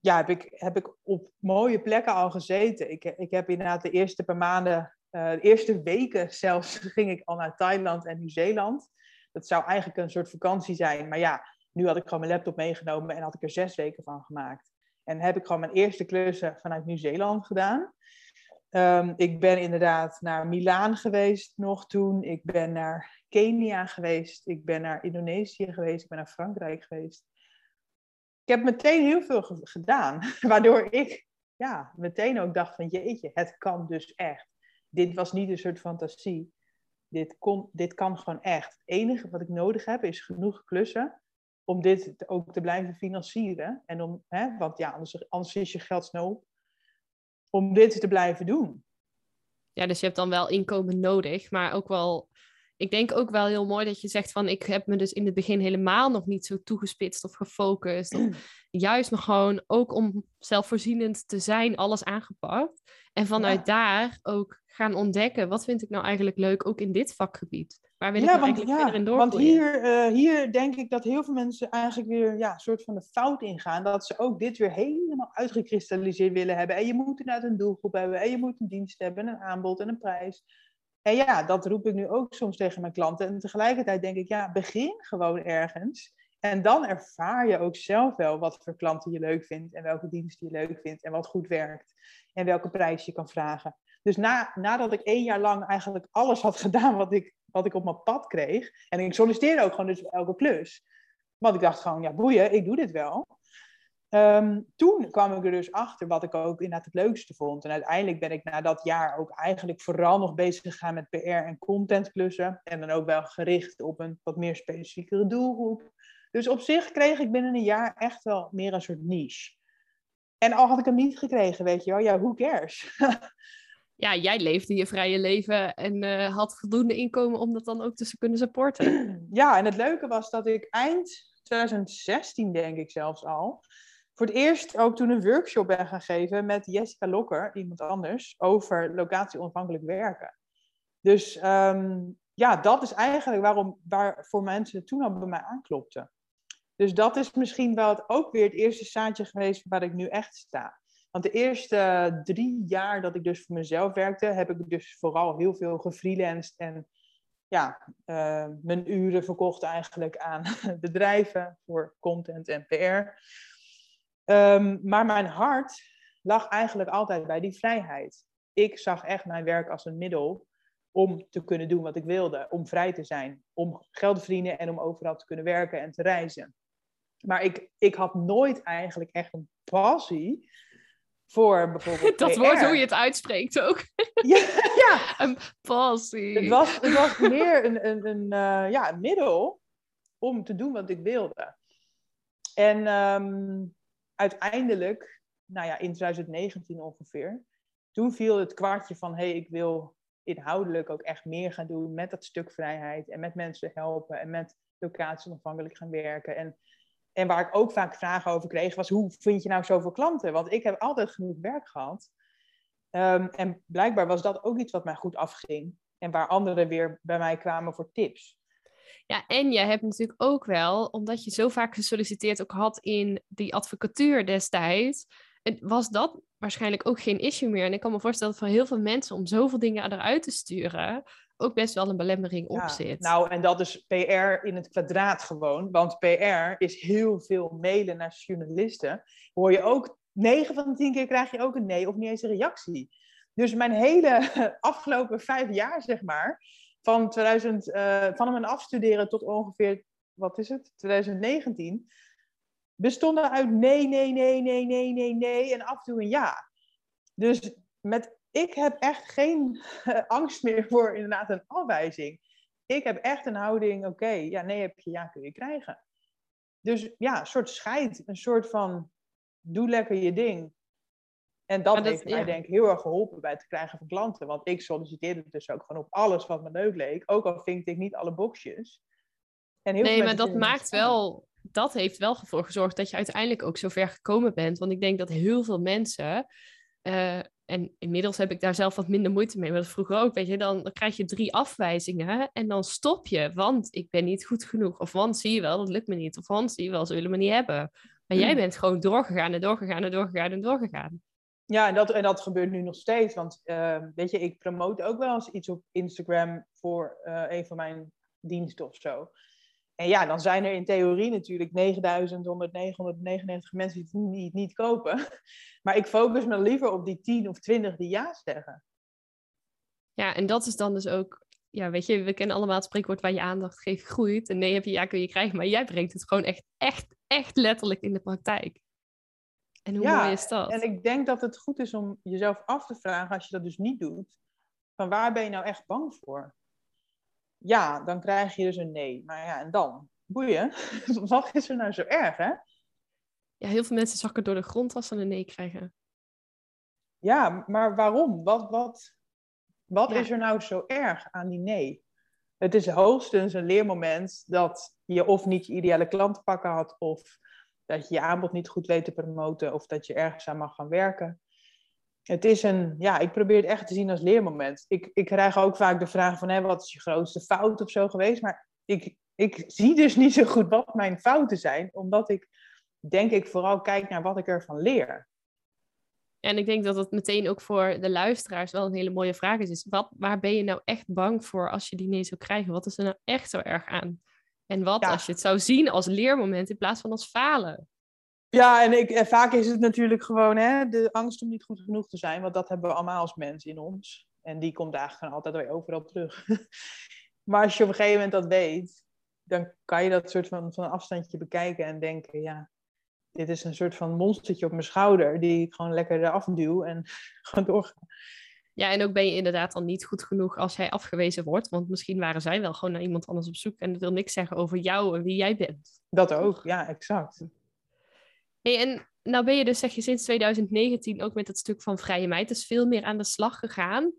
Ja, heb ik, heb ik op mooie plekken al gezeten. Ik, ik heb inderdaad de eerste paar maanden, eh, de eerste weken zelfs, ging ik al naar Thailand en Nieuw-Zeeland. Dat zou eigenlijk een soort vakantie zijn. Maar ja, nu had ik gewoon mijn laptop meegenomen en had ik er zes weken van gemaakt. En heb ik gewoon mijn eerste klussen vanuit Nieuw-Zeeland gedaan. Um, ik ben inderdaad naar Milaan geweest nog toen. Ik ben naar Kenia geweest. Ik ben naar Indonesië geweest. Ik ben naar Frankrijk geweest. Ik heb meteen heel veel ge gedaan. Waardoor ik ja, meteen ook dacht van jeetje, het kan dus echt. Dit was niet een soort fantasie. Dit, kon, dit kan gewoon echt. Het enige wat ik nodig heb is genoeg klussen om dit ook te blijven financieren. En om, hè, want ja, anders, anders is je geld snel. Om dit te blijven doen. Ja, dus je hebt dan wel inkomen nodig, maar ook wel ik denk ook wel heel mooi dat je zegt van ik heb me dus in het begin helemaal nog niet zo toegespitst of gefocust. Of juist nog gewoon ook om zelfvoorzienend te zijn, alles aangepakt. En vanuit daar ook gaan ontdekken, wat vind ik nou eigenlijk leuk, ook in dit vakgebied? Waar wil ik nou eigenlijk verder in doorgroeien? Want hier, uh, hier denk ik dat heel veel mensen eigenlijk weer ja, een soort van de fout ingaan. Dat ze ook dit weer helemaal uitgekristalliseerd willen hebben. En je moet inderdaad een doelgroep hebben. En je moet een dienst hebben, een aanbod en een prijs. En ja, dat roep ik nu ook soms tegen mijn klanten. En tegelijkertijd denk ik, ja, begin gewoon ergens. En dan ervaar je ook zelf wel wat voor klanten je leuk vindt en welke diensten je leuk vindt en wat goed werkt en welke prijs je kan vragen. Dus na, nadat ik één jaar lang eigenlijk alles had gedaan wat ik, wat ik op mijn pad kreeg, en ik solliciteerde ook gewoon dus elke klus, want ik dacht gewoon, ja boeien, ik doe dit wel. Um, toen kwam ik er dus achter wat ik ook inderdaad het leukste vond. En uiteindelijk ben ik na dat jaar ook eigenlijk vooral nog bezig gegaan met PR en contentklussen. En dan ook wel gericht op een wat meer specifiekere doelgroep. Dus op zich kreeg ik binnen een jaar echt wel meer een soort niche. En al had ik hem niet gekregen, weet je wel, ja, who cares? ja, jij leefde je vrije leven en uh, had voldoende inkomen om dat dan ook te kunnen supporten. Ja, en het leuke was dat ik eind 2016, denk ik zelfs al, voor het eerst ook toen een workshop ben gaan geven met Jessica Lokker, iemand anders, over locatie-onafhankelijk werken. Dus um, ja, dat is eigenlijk waarom, waar voor mensen toen al bij mij aanklopten. Dus dat is misschien wel het, ook weer het eerste zaadje geweest waar ik nu echt sta. Want de eerste drie jaar dat ik dus voor mezelf werkte, heb ik dus vooral heel veel gefreelanced en ja, uh, mijn uren verkocht eigenlijk aan bedrijven voor content en PR. Um, maar mijn hart lag eigenlijk altijd bij die vrijheid. Ik zag echt mijn werk als een middel om te kunnen doen wat ik wilde, om vrij te zijn, om geld te verdienen en om overal te kunnen werken en te reizen. Maar ik, ik had nooit eigenlijk echt een passie voor bijvoorbeeld. Dat wordt hoe je het uitspreekt ook. Ja, ja. een passie. Het was, het was meer een, een, een, uh, ja, een middel om te doen wat ik wilde. En um, uiteindelijk, nou ja, in 2019 ongeveer, toen viel het kwartje van hé, hey, ik wil inhoudelijk ook echt meer gaan doen met dat stuk vrijheid en met mensen helpen en met locatie onafhankelijk gaan werken. En, en waar ik ook vaak vragen over kreeg, was hoe vind je nou zoveel klanten? Want ik heb altijd genoeg werk gehad. Um, en blijkbaar was dat ook iets wat mij goed afging. En waar anderen weer bij mij kwamen voor tips. Ja, en je hebt natuurlijk ook wel, omdat je zo vaak gesolliciteerd ook had in die advocatuur destijds, was dat waarschijnlijk ook geen issue meer. En ik kan me voorstellen dat voor heel veel mensen om zoveel dingen eruit te sturen, ook best wel een belemmering op zit. Nou, en dat is PR in het kwadraat gewoon. Want PR is heel veel mailen naar journalisten. Hoor je ook, 9 van de 10 keer krijg je ook een nee of niet eens een reactie. Dus mijn hele afgelopen vijf jaar, zeg maar, van, 2000, uh, eh, van mijn afstuderen tot ongeveer, wat is het, 2019, bestonden uit nee, nee, nee, nee, nee, nee, nee en af en toe een ja. Dus met, ik heb echt geen angst meer voor inderdaad een afwijzing. Ik heb echt een houding, oké, ja, nee heb je, ja kun je krijgen. Dus ja, een soort scheid, een soort van doe lekker je ding. En dat, heeft mij denk ik heel erg geholpen bij het krijgen van klanten. Want ik solliciteerde dus ook gewoon op alles wat me leuk leek. Ook al vinkte ik niet alle boxjes. En heel nee, maar dat maakt wel... Dat heeft wel ervoor gezorgd dat je uiteindelijk ook zo ver gekomen bent. Want ik denk dat heel veel mensen... Uh, en inmiddels heb ik daar zelf wat minder moeite mee. Maar dat vroeger ook, weet je, dan, dan krijg je drie afwijzingen en dan stop je. Want ik ben niet goed genoeg. Of want zie je wel, dat lukt me niet. Of want zie je wel, ze willen me niet hebben. Maar jij hmm. bent gewoon doorgegaan en doorgegaan en doorgegaan en doorgegaan. Ja, en dat, en dat gebeurt nu nog steeds. Want uh, weet je, ik promote ook wel eens iets op Instagram voor uh, een van mijn diensten of zo. En ja, dan zijn er in theorie natuurlijk 9199 mensen die het niet, niet kopen. Maar ik focus me liever op die 10 of 20 die ja zeggen. Ja, en dat is dan dus ook, ja, weet je, we kennen allemaal het spreekwoord waar je aandacht geeft groeit. En nee heb je ja kun je krijgen, maar jij brengt het gewoon echt, echt, echt letterlijk in de praktijk. En hoe ja, mooi is dat? En ik denk dat het goed is om jezelf af te vragen, als je dat dus niet doet, van waar ben je nou echt bang voor? Ja, dan krijg je dus een nee. Maar ja, en dan? boeien. Wat is er nou zo erg, hè? Ja, heel veel mensen zakken door de grond als ze een nee krijgen. Ja, maar waarom? Wat, wat, wat Ja. is er nou zo erg aan die nee? Het is hoogstens een leermoment dat je of niet je ideale klant pakken had, of dat je je aanbod niet goed weet te promoten, of dat je ergens aan mag gaan werken. Het is een, ja, ik probeer het echt te zien als leermoment. Ik, ik krijg ook vaak de vraag van, hé, wat is je grootste fout of zo geweest? Maar ik, ik zie dus niet zo goed wat mijn fouten zijn, omdat ik, denk ik, vooral kijk naar wat ik ervan leer. En ik denk dat het meteen ook voor de luisteraars wel een hele mooie vraag is. wat, waar ben je nou echt bang voor als je die nee zou krijgen? Wat is er nou echt zo erg aan? En wat Ja. als je het zou zien als leermoment in plaats van als falen? Ja, en, ik, en vaak is het natuurlijk gewoon hè, de angst om niet goed genoeg te zijn, want dat hebben we allemaal als mens in ons. En die komt eigenlijk gewoon altijd weer overal terug. maar als je op een gegeven moment dat weet, dan kan je dat soort van, van een afstandje bekijken en denken, ja, dit is een soort van monstertje op mijn schouder, die ik gewoon lekker eraf duw en gewoon doorga. Ja, en ook ben je inderdaad dan niet goed genoeg als jij afgewezen wordt. Want misschien waren zij wel gewoon naar iemand anders op zoek. En dat wil niks zeggen over jou en wie jij bent. Dat ook, ja, exact. Hey, en nou ben je dus, zeg je, sinds 2019 ook met het stuk van vrije meid. Dus veel meer aan de slag gegaan.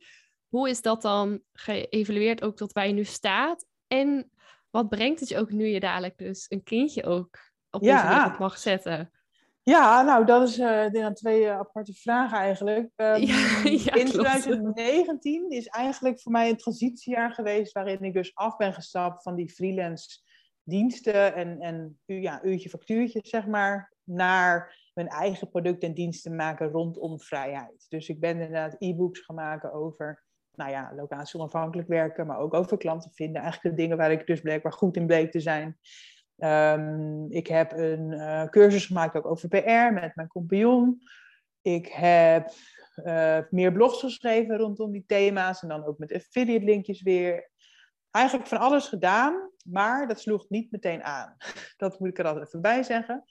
Hoe is dat dan geëvalueerd ook tot waar je nu staat? En wat brengt het je ook nu je dadelijk dus een kindje ook op Ja. deze wereld mag zetten? Ja, nou, dat is dan twee eh, aparte vragen eigenlijk. Ehm, Ja, ja, in klopt. 2019 is eigenlijk voor mij een transitiejaar geweest waarin ik dus af ben gestapt van die freelance diensten en, en u- ja, uurtje factuurtje, zeg maar, naar mijn eigen producten en diensten maken rondom vrijheid. Dus ik ben inderdaad e-books maken over, nou ja, locatie onafhankelijk werken, maar ook over klanten vinden. Eigenlijk de dingen waar ik dus blijkbaar goed in bleek te zijn. Ehm, ik heb een eh, cursus gemaakt ook over PR met mijn compagnon. Ik heb eh, meer blogs geschreven rondom die thema's en dan ook met affiliate linkjes weer. Eigenlijk van alles gedaan, maar dat sloeg niet meteen aan. Dat moet ik er altijd even bij zeggen.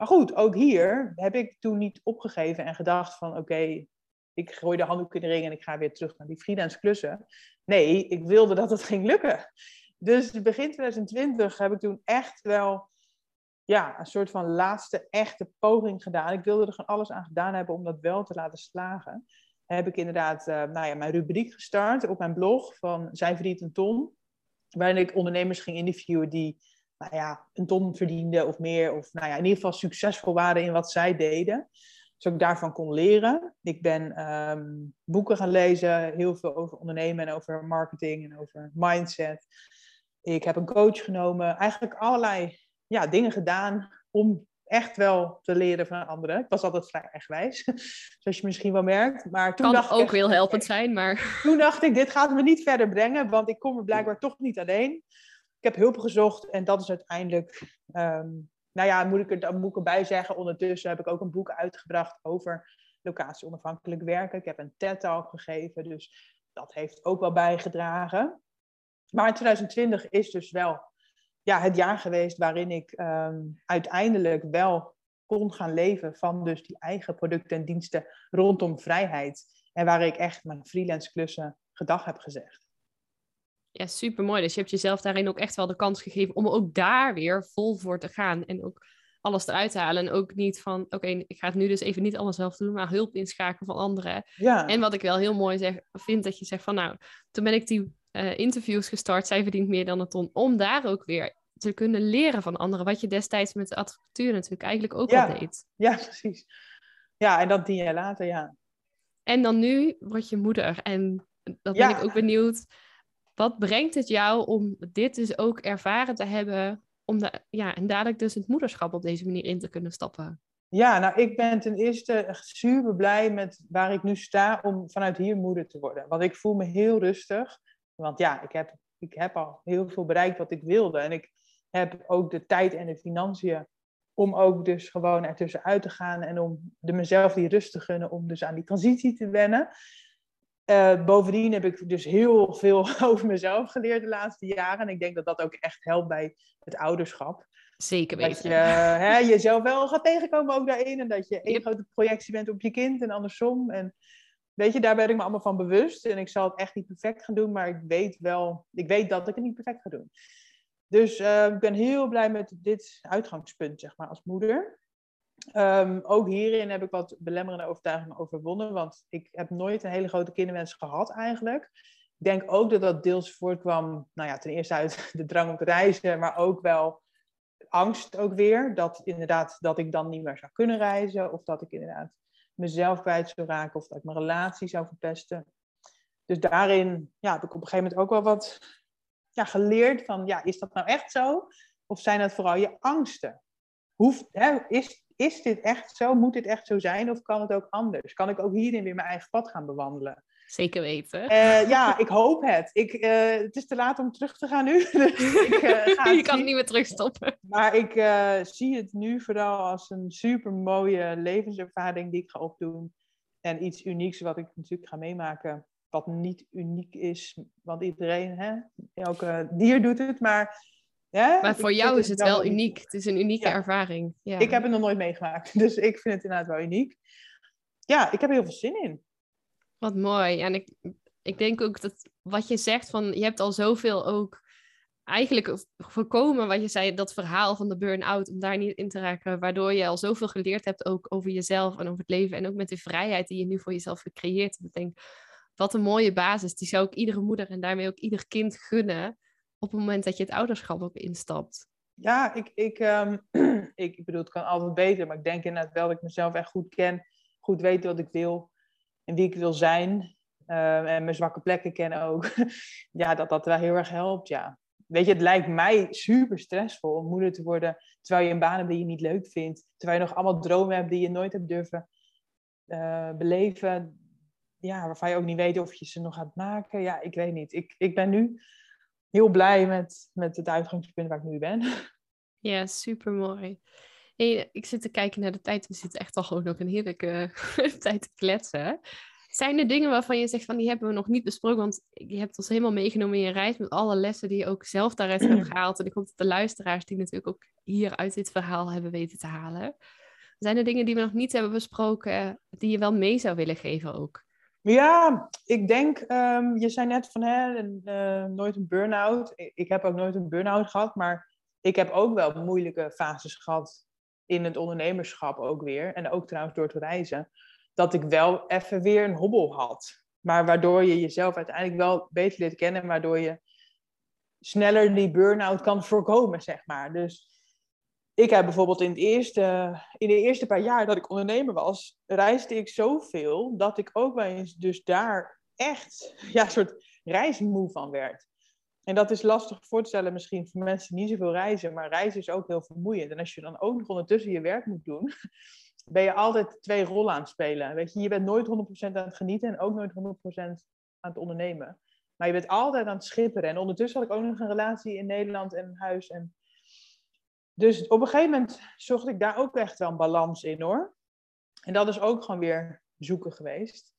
Maar goed, ook hier heb ik toen niet opgegeven en gedacht van oké, ik gooi de handdoek in de ring en ik ga weer terug naar die freelance klussen. Nee, ik wilde dat het ging lukken. Dus begin 2020 heb ik toen echt wel ja, een soort van laatste echte poging gedaan. Ik wilde er gewoon alles aan gedaan hebben om dat wel te laten slagen. Heb ik inderdaad eh, nou ja, mijn rubriek gestart op mijn blog van Zij verdient een ton. Waarin ik ondernemers ging interviewen die nou ja, een ton verdienden of meer. Of nou ja, in ieder geval succesvol waren in wat zij deden. Dus ik daarvan kon leren. Ik ben ehm, boeken gaan lezen, heel veel over ondernemen en over marketing en over mindset. Ik heb een coach genomen, eigenlijk allerlei ja, dingen gedaan om echt wel te leren van anderen. Ik was altijd vrij eigenwijs, zoals je misschien wel merkt. Maar toen Kan dacht ik ook echt, heel helpend zijn, maar Toen dacht ik, dit gaat me niet verder brengen, want ik kom er blijkbaar toch niet alleen. Ik heb hulp gezocht en dat is uiteindelijk, ehm, nou ja, moet ik er, dan moet ik erbij zeggen, ondertussen heb ik ook een boek uitgebracht over locatie onafhankelijk werken. Ik heb een TED-talk gegeven, dus dat heeft ook wel bijgedragen. Maar in 2020 is dus wel ja, het jaar geweest waarin ik ehm, uiteindelijk wel kon gaan leven van dus die eigen producten en diensten rondom vrijheid. En waar ik echt mijn freelance klussen gedag heb gezegd. Ja, super mooi. Dus je hebt jezelf daarin ook echt wel de kans gegeven om ook daar weer vol voor te gaan. En ook alles eruit te halen. En ook niet van, oké, ik ga het nu dus even niet allemaal zelf doen, maar hulp inschakelen van anderen. Ja, En wat ik wel heel mooi zeg, vind, dat je zegt van, nou, toen ben ik die eh, interviews gestart, zij verdient meer dan een ton, om daar ook weer te kunnen leren van anderen. Wat je destijds met de advocatuur natuurlijk eigenlijk ook Ja. al deed. ja, precies. Ja, en dat tien jaar later, ja. En dan nu word je moeder. En Ja. ben ik ook benieuwd, wat brengt het jou om dit dus ook ervaren te hebben, om de, ja, en dadelijk dus het moederschap op deze manier in te kunnen stappen? Ja, nou, ik ben ten eerste super blij met waar ik nu sta om vanuit hier moeder te worden. Want ik voel me heel rustig. Want ja, ik heb, ik heb al heel veel bereikt wat ik wilde. En ik heb ook de tijd en de financiën om ook dus gewoon ertussenuit te gaan. En om de mezelf die rust te gunnen om dus aan die transitie te wennen. Eh, bovendien heb ik dus heel veel over mezelf geleerd de laatste jaren. En ik denk dat dat ook echt helpt bij het ouderschap. Zeker Dat weten. je hè, jezelf wel gaat tegenkomen ook daarin. En dat je één Yep. grote projectie bent op je kind en andersom. En weet je, daar ben ik me allemaal van bewust. En ik zal het echt niet perfect gaan doen, maar ik weet wel, ik weet dat ik het niet perfect ga doen. Dus eh, ik ben heel blij met dit uitgangspunt, zeg maar, als moeder. Ehm, ook hierin heb ik wat belemmerende overtuigingen overwonnen, want ik heb nooit een hele grote kinderwens gehad eigenlijk. Ik denk ook dat dat deels voortkwam, nou ja, ten eerste uit de drang om te reizen, maar ook wel angst ook weer. Dat inderdaad, dat ik dan niet meer zou kunnen reizen, of dat ik inderdaad mezelf kwijt zou raken, of dat ik mijn relatie zou verpesten. Dus daarin ja, heb ik op een gegeven moment ook wel wat ja, geleerd van, ja, is dat nou echt zo? Of zijn dat vooral je angsten? Hoeft, hè, is, is dit echt zo? Moet dit echt zo zijn? Of kan het ook anders? Kan ik ook hierin weer mijn eigen pad gaan bewandelen? Zeker weten. Uh, ja, ik hoop het. Ik, uh, het is te laat om terug te gaan nu. dus ik, uh, ga Je kan het niet meer terugstoppen. Maar ik zie het nu vooral als een super mooie levenservaring die ik ga opdoen. En iets unieks wat ik natuurlijk ga meemaken. Wat niet uniek is, want iedereen, hè, elke dier doet het. Maar ja, maar voor jou is het wel uniek. Het is een unieke ervaring. Ja. Ik heb het nog nooit meegemaakt, dus ik vind het inderdaad wel uniek. Ja, ik heb er heel veel zin in. Wat mooi. En ik, ik denk ook dat wat je zegt van je hebt al zoveel ook eigenlijk voorkomen wat je zei, dat verhaal van de burn-out, om daar niet in te raken, waardoor je al zoveel geleerd hebt ook over jezelf en over het leven en ook met de vrijheid die je nu voor jezelf gecreëerd hebt. Ik denk, wat een mooie basis. Die zou ik iedere moeder en daarmee ook ieder kind gunnen op het moment dat je het ouderschap ook instapt. Ja, ik, ik, um, ik bedoel, het kan altijd beter, maar ik denk inderdaad wel dat ik mezelf echt goed ken, goed weet wat ik wil en wie ik wil zijn. Uh, en mijn zwakke plekken ken ook. ja, dat dat wel heel erg helpt, ja. Weet je, het lijkt mij super stressvol om moeder te worden terwijl je een baan hebt die je niet leuk vindt. Terwijl je nog allemaal dromen hebt die je nooit hebt durven uh, beleven. Ja, waarvan je ook niet weet of je ze nog gaat maken. Ja, ik weet niet. Ik, ik ben nu heel blij met, met het uitgangspunt waar ik nu ben. Ja, super mooi. Hey, ik zit te kijken naar de tijd. We zitten echt al gewoon ook een heerlijke tijd te kletsen. Zijn er dingen waarvan je zegt van die hebben we nog niet besproken? Want je hebt ons helemaal meegenomen in je reis met alle lessen die je ook zelf daaruit hebt gehaald. En ik hoop dat de luisteraars die natuurlijk ook hier uit dit verhaal hebben weten te halen. Zijn er dingen die we nog niet hebben besproken die je wel mee zou willen geven ook? Ja, ik denk, um, je zei net van hè, uh, nooit een burn-out. Ik heb ook nooit een burn-out gehad, maar ik heb ook wel moeilijke fases gehad in het ondernemerschap ook weer. En ook trouwens door te reizen. Dat ik wel even weer een hobbel had. Maar waardoor je jezelf uiteindelijk wel beter leert kennen. Waardoor je sneller die burn-out kan voorkomen, zeg maar. Dus ik heb bijvoorbeeld in, het eerste, in de eerste paar jaar dat ik ondernemer was, reisde ik zoveel dat ik ook wel eens dus daar echt ja, een soort reismoe van werd. En dat is lastig voor te stellen misschien voor mensen die niet zoveel reizen, maar reizen is ook heel vermoeiend. En als je dan ook nog ondertussen je werk moet doen, ben je altijd twee rollen aan het spelen. Weet je, je bent nooit 100% aan het genieten en ook nooit 100% aan het ondernemen. Maar je bent altijd aan het schipperen. En ondertussen had ik ook nog een relatie in Nederland en huis. En dus op een gegeven moment zocht ik daar ook echt wel een balans in hoor. En dat is ook gewoon weer zoeken geweest.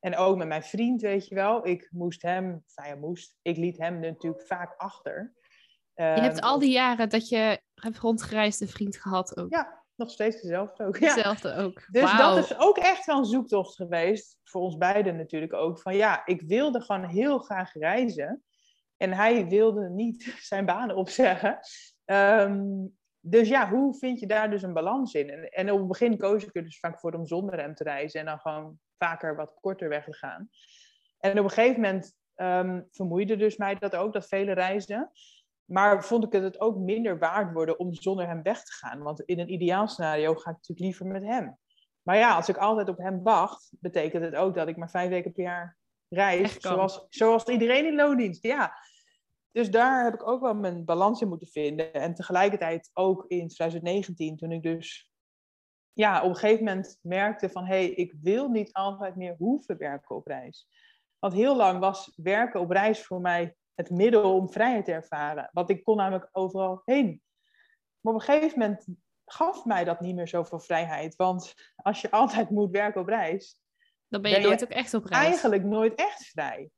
En ook met mijn vriend, weet je wel. Ik moest hem, nou ja, moest, ik liet hem natuurlijk vaak achter. je hebt ehm, al die jaren dat je hebt rondgereisd een vriend gehad ook. Ja, nog steeds dezelfde ook. Dezelfde ook. Dus dat is ook echt wel een zoektocht geweest. Voor ons beiden natuurlijk ook. Van ja, ik wilde gewoon heel graag reizen. En hij wilde niet zijn banen opzeggen. Um, dus ja, hoe vind je daar dus een balans in? En, en op het begin koos ik er dus vaak voor om zonder hem te reizen en dan gewoon vaker wat korter weg te gaan. En op een gegeven moment um, vermoeide dus mij dat ook, dat vele reizen. Maar vond ik het ook minder waard worden om zonder hem weg te gaan. Want in een ideaal scenario ga ik natuurlijk liever met hem. Maar ja, als ik altijd op hem wacht, betekent het ook dat ik maar vijf weken per jaar reis. Zoals, zoals iedereen in loondienst. Ja, dus daar heb ik ook wel mijn balans in moeten vinden. En tegelijkertijd ook in 2019, toen ik dus ja, op een gegeven moment merkte van... hé, hey, ik wil niet altijd meer hoeven werken op reis. Want heel lang was werken op reis voor mij het middel om vrijheid te ervaren. Want ik kon namelijk overal heen. Maar op een gegeven moment gaf mij dat niet meer zoveel vrijheid. Want als je altijd moet werken op reis... Dan ben je, nooit ook echt op reis. Eigenlijk nooit echt vrij.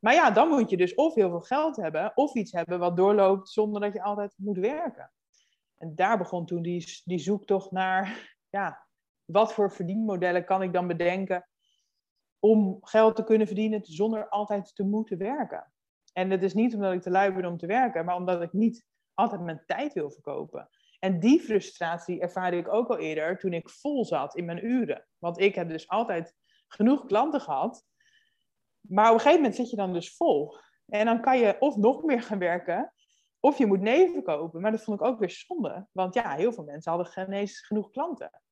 Maar ja, dan moet je dus of heel veel geld hebben, of iets hebben wat doorloopt zonder dat je altijd moet werken. En daar begon toen die, die zoektocht naar, ja, wat voor verdienmodellen kan ik dan bedenken om geld te kunnen verdienen zonder altijd te moeten werken. En het is niet omdat ik te lui ben om te werken, maar omdat ik niet altijd mijn tijd wil verkopen. En die frustratie ervaarde ik ook al eerder toen ik vol zat in mijn uren. Want ik heb dus altijd genoeg klanten gehad. Maar op een gegeven moment zit je dan dus vol. En dan kan je of nog meer gaan werken, of je moet nee verkopen. Maar dat vond ik ook weer zonde. Want ja, heel veel mensen hadden geen eens genoeg klanten.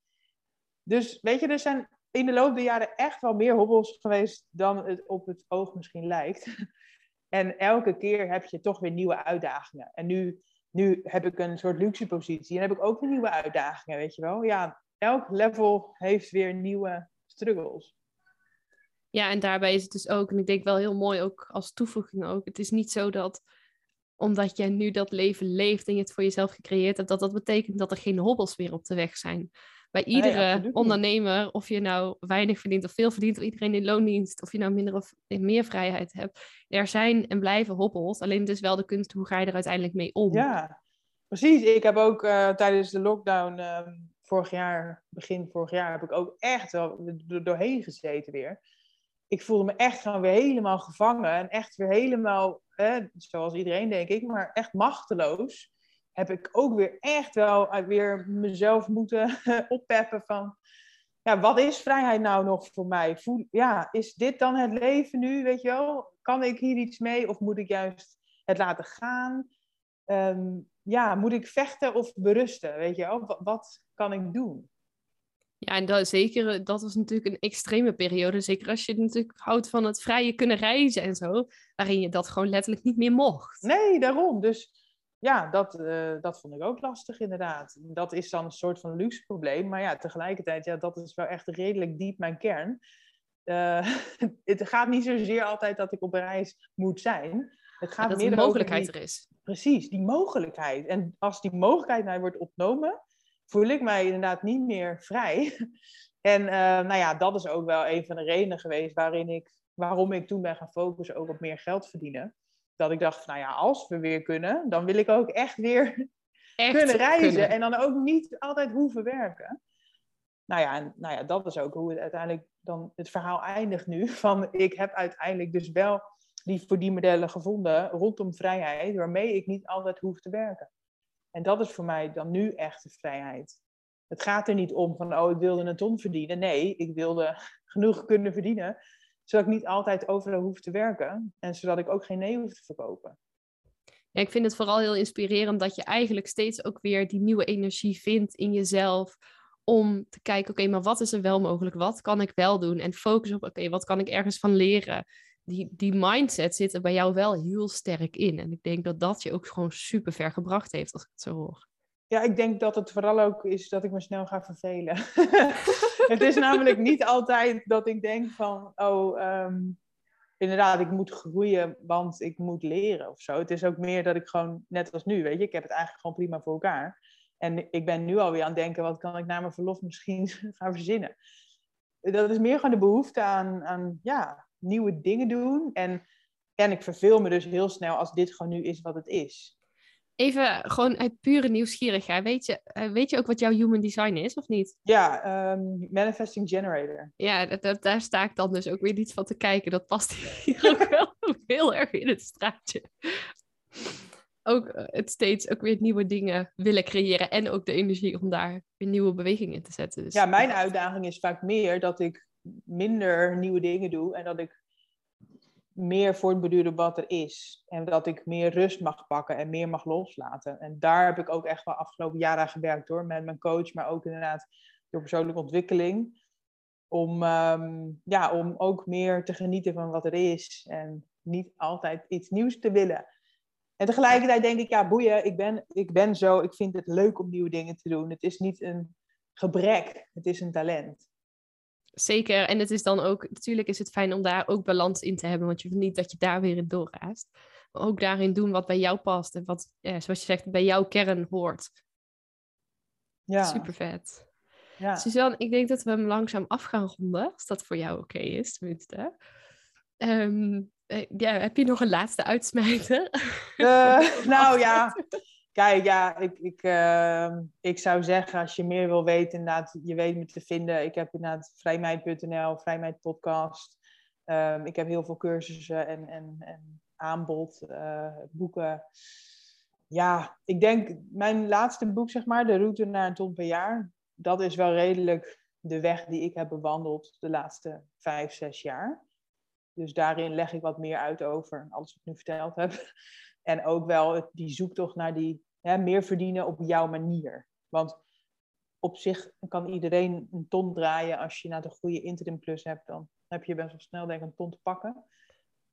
Dus weet je, er zijn in de loop der jaren echt wel meer hobbels geweest dan het op het oog misschien lijkt. En elke keer heb je toch weer nieuwe uitdagingen. En nu, nu heb ik een soort luxe positie en heb ik ook weer nieuwe uitdagingen, weet je wel. Ja, elk level heeft weer nieuwe struggles. Ja, en daarbij is het dus ook, en ik denk wel heel mooi ook als toevoeging ook, het is niet zo dat omdat jij nu dat leven leeft en je het voor jezelf gecreëerd hebt, dat dat betekent dat er geen hobbels meer op de weg zijn. Bij iedere ondernemer, of je nou weinig verdient of veel verdient, of iedereen in loondienst, of je nou minder of meer vrijheid hebt, er zijn en blijven hobbels. Alleen het is wel de kunst, hoe ga je er uiteindelijk mee om? Ja, precies. Ik heb ook uh, tijdens de lockdown uh, vorig jaar, begin vorig jaar, heb ik ook echt wel doorheen gezeten weer. Ik voelde me echt gewoon weer helemaal gevangen en echt weer helemaal, zoals iedereen denk ik, maar echt machteloos heb ik ook weer echt wel weer mezelf moeten oppeppen van... Ja, wat is vrijheid nou nog voor mij? Voel, ja, is dit dan het leven nu, weet je wel? Kan ik hier iets mee of moet ik juist het laten gaan? Ehm, ja, moet ik vechten of berusten, weet je wel? Wat, wat kan ik doen? Ja, en dat, zeker, dat was natuurlijk een extreme periode. Zeker als je natuurlijk houdt van het vrije kunnen reizen en zo. Waarin je dat gewoon letterlijk niet meer mocht. Nee, daarom. Dus ja, dat, uh, dat vond ik ook lastig inderdaad. Dat is dan een soort van luxe probleem. Maar ja, tegelijkertijd, ja, dat is wel echt redelijk diep mijn kern. Uh, het gaat niet zozeer altijd dat ik op reis moet zijn. Het gaat dat meer de mogelijkheid er is. Precies, die mogelijkheid. En als die mogelijkheid mij wordt ontnomen, voel ik mij inderdaad niet meer vrij. en uh, nou ja, dat is ook wel een van de redenen geweest waarin ik, waarom ik toen ben gaan focussen ook op meer geld verdienen dat ik dacht, nou ja, als we weer kunnen, dan wil ik ook echt weer kunnen reizen. En dan ook niet altijd hoeven werken. Nou ja, en, nou ja, dat is ook hoe het uiteindelijk dan het verhaal eindigt nu. Van ik heb uiteindelijk dus wel die verdienmodellen gevonden rondom vrijheid, waarmee ik niet altijd hoef te werken. En dat is voor mij dan nu echt de vrijheid. Het gaat er niet om van, oh, ik wilde een ton verdienen. Nee, ik wilde genoeg kunnen verdienen zodat ik niet altijd overal hoef te werken. En zodat ik ook geen nee hoef te verkopen. Ja, ik vind het vooral heel inspirerend dat je eigenlijk steeds ook weer die nieuwe energie vindt in jezelf. Om te kijken, oké, maar wat is er wel mogelijk? Wat kan ik wel doen? En focus op, oké, wat kan ik ergens van leren? Die, die mindset zit er bij jou wel heel sterk in. En ik denk dat dat je ook gewoon super ver gebracht heeft, als ik het zo hoor. Ja, ik denk dat het vooral ook is dat ik me snel ga vervelen. het is namelijk niet altijd dat ik denk van, oh, ehm, inderdaad, ik moet groeien, want ik moet leren of zo. Het is ook meer dat ik gewoon, net als nu, weet je, ik heb het eigenlijk gewoon prima voor elkaar. En ik ben nu alweer aan het denken, wat kan ik na mijn verlof misschien gaan verzinnen? Dat is meer gewoon de behoefte aan, aan ja, nieuwe dingen doen. En, en ik verveel me dus heel snel als dit gewoon nu is wat het is. Even gewoon uit pure nieuwsgierigheid. Weet je, eh, weet je ook wat jouw human design is, of niet? Ja, um, manifesting generator. Ja, dat, daar sta ik dan dus ook weer niet van te kijken. Dat past hier ook wel heel erg in het straatje. Ook eh, het steeds ook weer nieuwe dingen willen creëren. En ook de energie om daar weer nieuwe bewegingen in te zetten. Dus ja, mijn uitdaging is vaak meer dat ik minder nieuwe dingen doe. En dat ik meer voortbeduren wat er is. En dat ik meer rust mag pakken en meer mag loslaten. En daar heb ik ook echt wel afgelopen jaren aan gewerkt hoor. Met mijn coach, maar ook inderdaad door persoonlijke ontwikkeling. Om, ehm, ja, om ook meer te genieten van wat er is. En niet altijd iets nieuws te willen. En tegelijkertijd denk ik, ja, boeien, ik ben, ik ben zo, ik vind het leuk om nieuwe dingen te doen. Het is niet een gebrek, het is een talent. Zeker. En het is dan ook, natuurlijk is het fijn om daar ook balans in te hebben, want je wil niet dat je daar weer in doorraast. Maar ook daarin doen wat bij jou past en wat, zoals je zegt, bij jouw kern hoort. Ja. Super vet. Ja. Suzanne, ik denk dat we hem langzaam af gaan ronden, als dat voor jou oké is, tenminste. Um, ja, heb je nog een laatste uitsmijter? Uh, nou ja, Kijk, ja, ik, ik, ehm, ik zou zeggen, als je meer wil weten, inderdaad, je weet me te vinden. Ik heb inderdaad vrijmeid.nl, vrijmeid podcast. Ehm, ik heb heel veel cursussen en, en, en aanbod, uh, boeken. ja, ik denk mijn laatste boek, zeg maar, De route naar een ton per jaar, dat is wel redelijk de weg die ik heb bewandeld de laatste vijf, zes jaar. Dus daarin leg ik wat meer uit over alles wat ik nu verteld heb. En ook wel die zoektocht naar die hè, meer verdienen op jouw manier. Want op zich kan iedereen een ton draaien. Als je naar de goede interim plus hebt, dan heb je best wel snel denk ik een ton te pakken.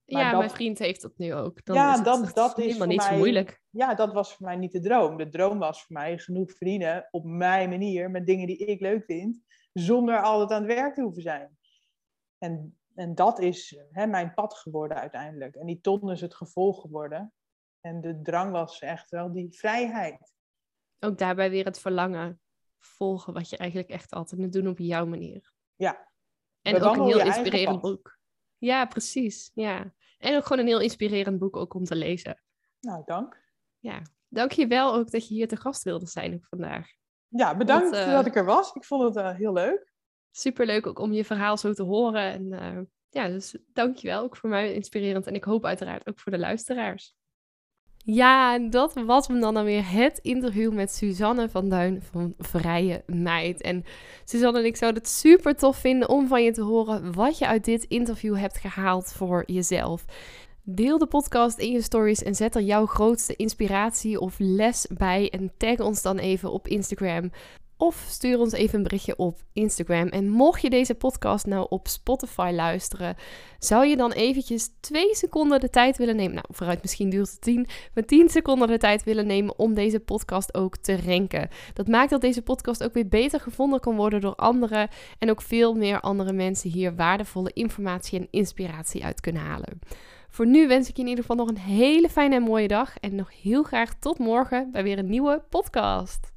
Maar ja, mijn vriend heeft dat nu ook. Dan ja, is dat, dat is helemaal niet zo moeilijk. Ja, dat was voor mij niet de droom. De droom was voor mij genoeg verdienen op mijn manier, met dingen die ik leuk vind, zonder altijd aan het werk te hoeven zijn. En, en dat is hè, mijn pad geworden uiteindelijk. En die ton is het gevolg geworden. En de drang was echt wel die vrijheid. Ook daarbij weer het verlangen volgen wat je eigenlijk echt altijd moet doen op jouw manier. Ja. En ook een heel inspirerend boek. Ja, precies. Ja. En ook gewoon een heel inspirerend boek ook om te lezen. Nou, dank. Ja, dank je wel ook dat je hier te gast wilde zijn vandaag. Ja, bedankt eh, dat ik er was. Ik vond het uh, heel leuk. Superleuk ook om je verhaal zo te horen. En uh, ja, dus dank je wel ook voor mij inspirerend. En ik hoop uiteraard ook voor de luisteraars. Ja, dat was hem dan alweer het interview met Suzanne van Duin van Vrije Meid. En Suzanne en ik zouden het super tof vinden om van je te horen wat je uit dit interview hebt gehaald voor jezelf. Deel de podcast in je stories en zet er jouw grootste inspiratie of les bij en tag ons dan even op Instagram. Of stuur ons even een berichtje op Instagram. En mocht je deze podcast nou op Spotify luisteren, zou je dan eventjes twee seconden de tijd willen nemen. Nou, vooruit misschien duurt het tien, maar tien seconden de tijd willen nemen om deze podcast ook te ranken. Dat maakt dat deze podcast ook weer beter gevonden kan worden door anderen. En ook veel meer andere mensen hier waardevolle informatie en inspiratie uit kunnen halen. Voor nu wens ik je in ieder geval nog een hele fijne en mooie dag. En nog heel graag tot morgen bij weer een nieuwe podcast.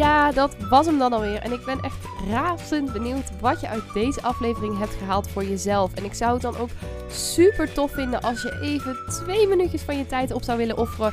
Ja, dat was hem dan alweer. En ik ben echt razend benieuwd wat je uit deze aflevering hebt gehaald voor jezelf. En ik zou het dan ook super tof vinden als je even twee minuutjes van je tijd op zou willen offeren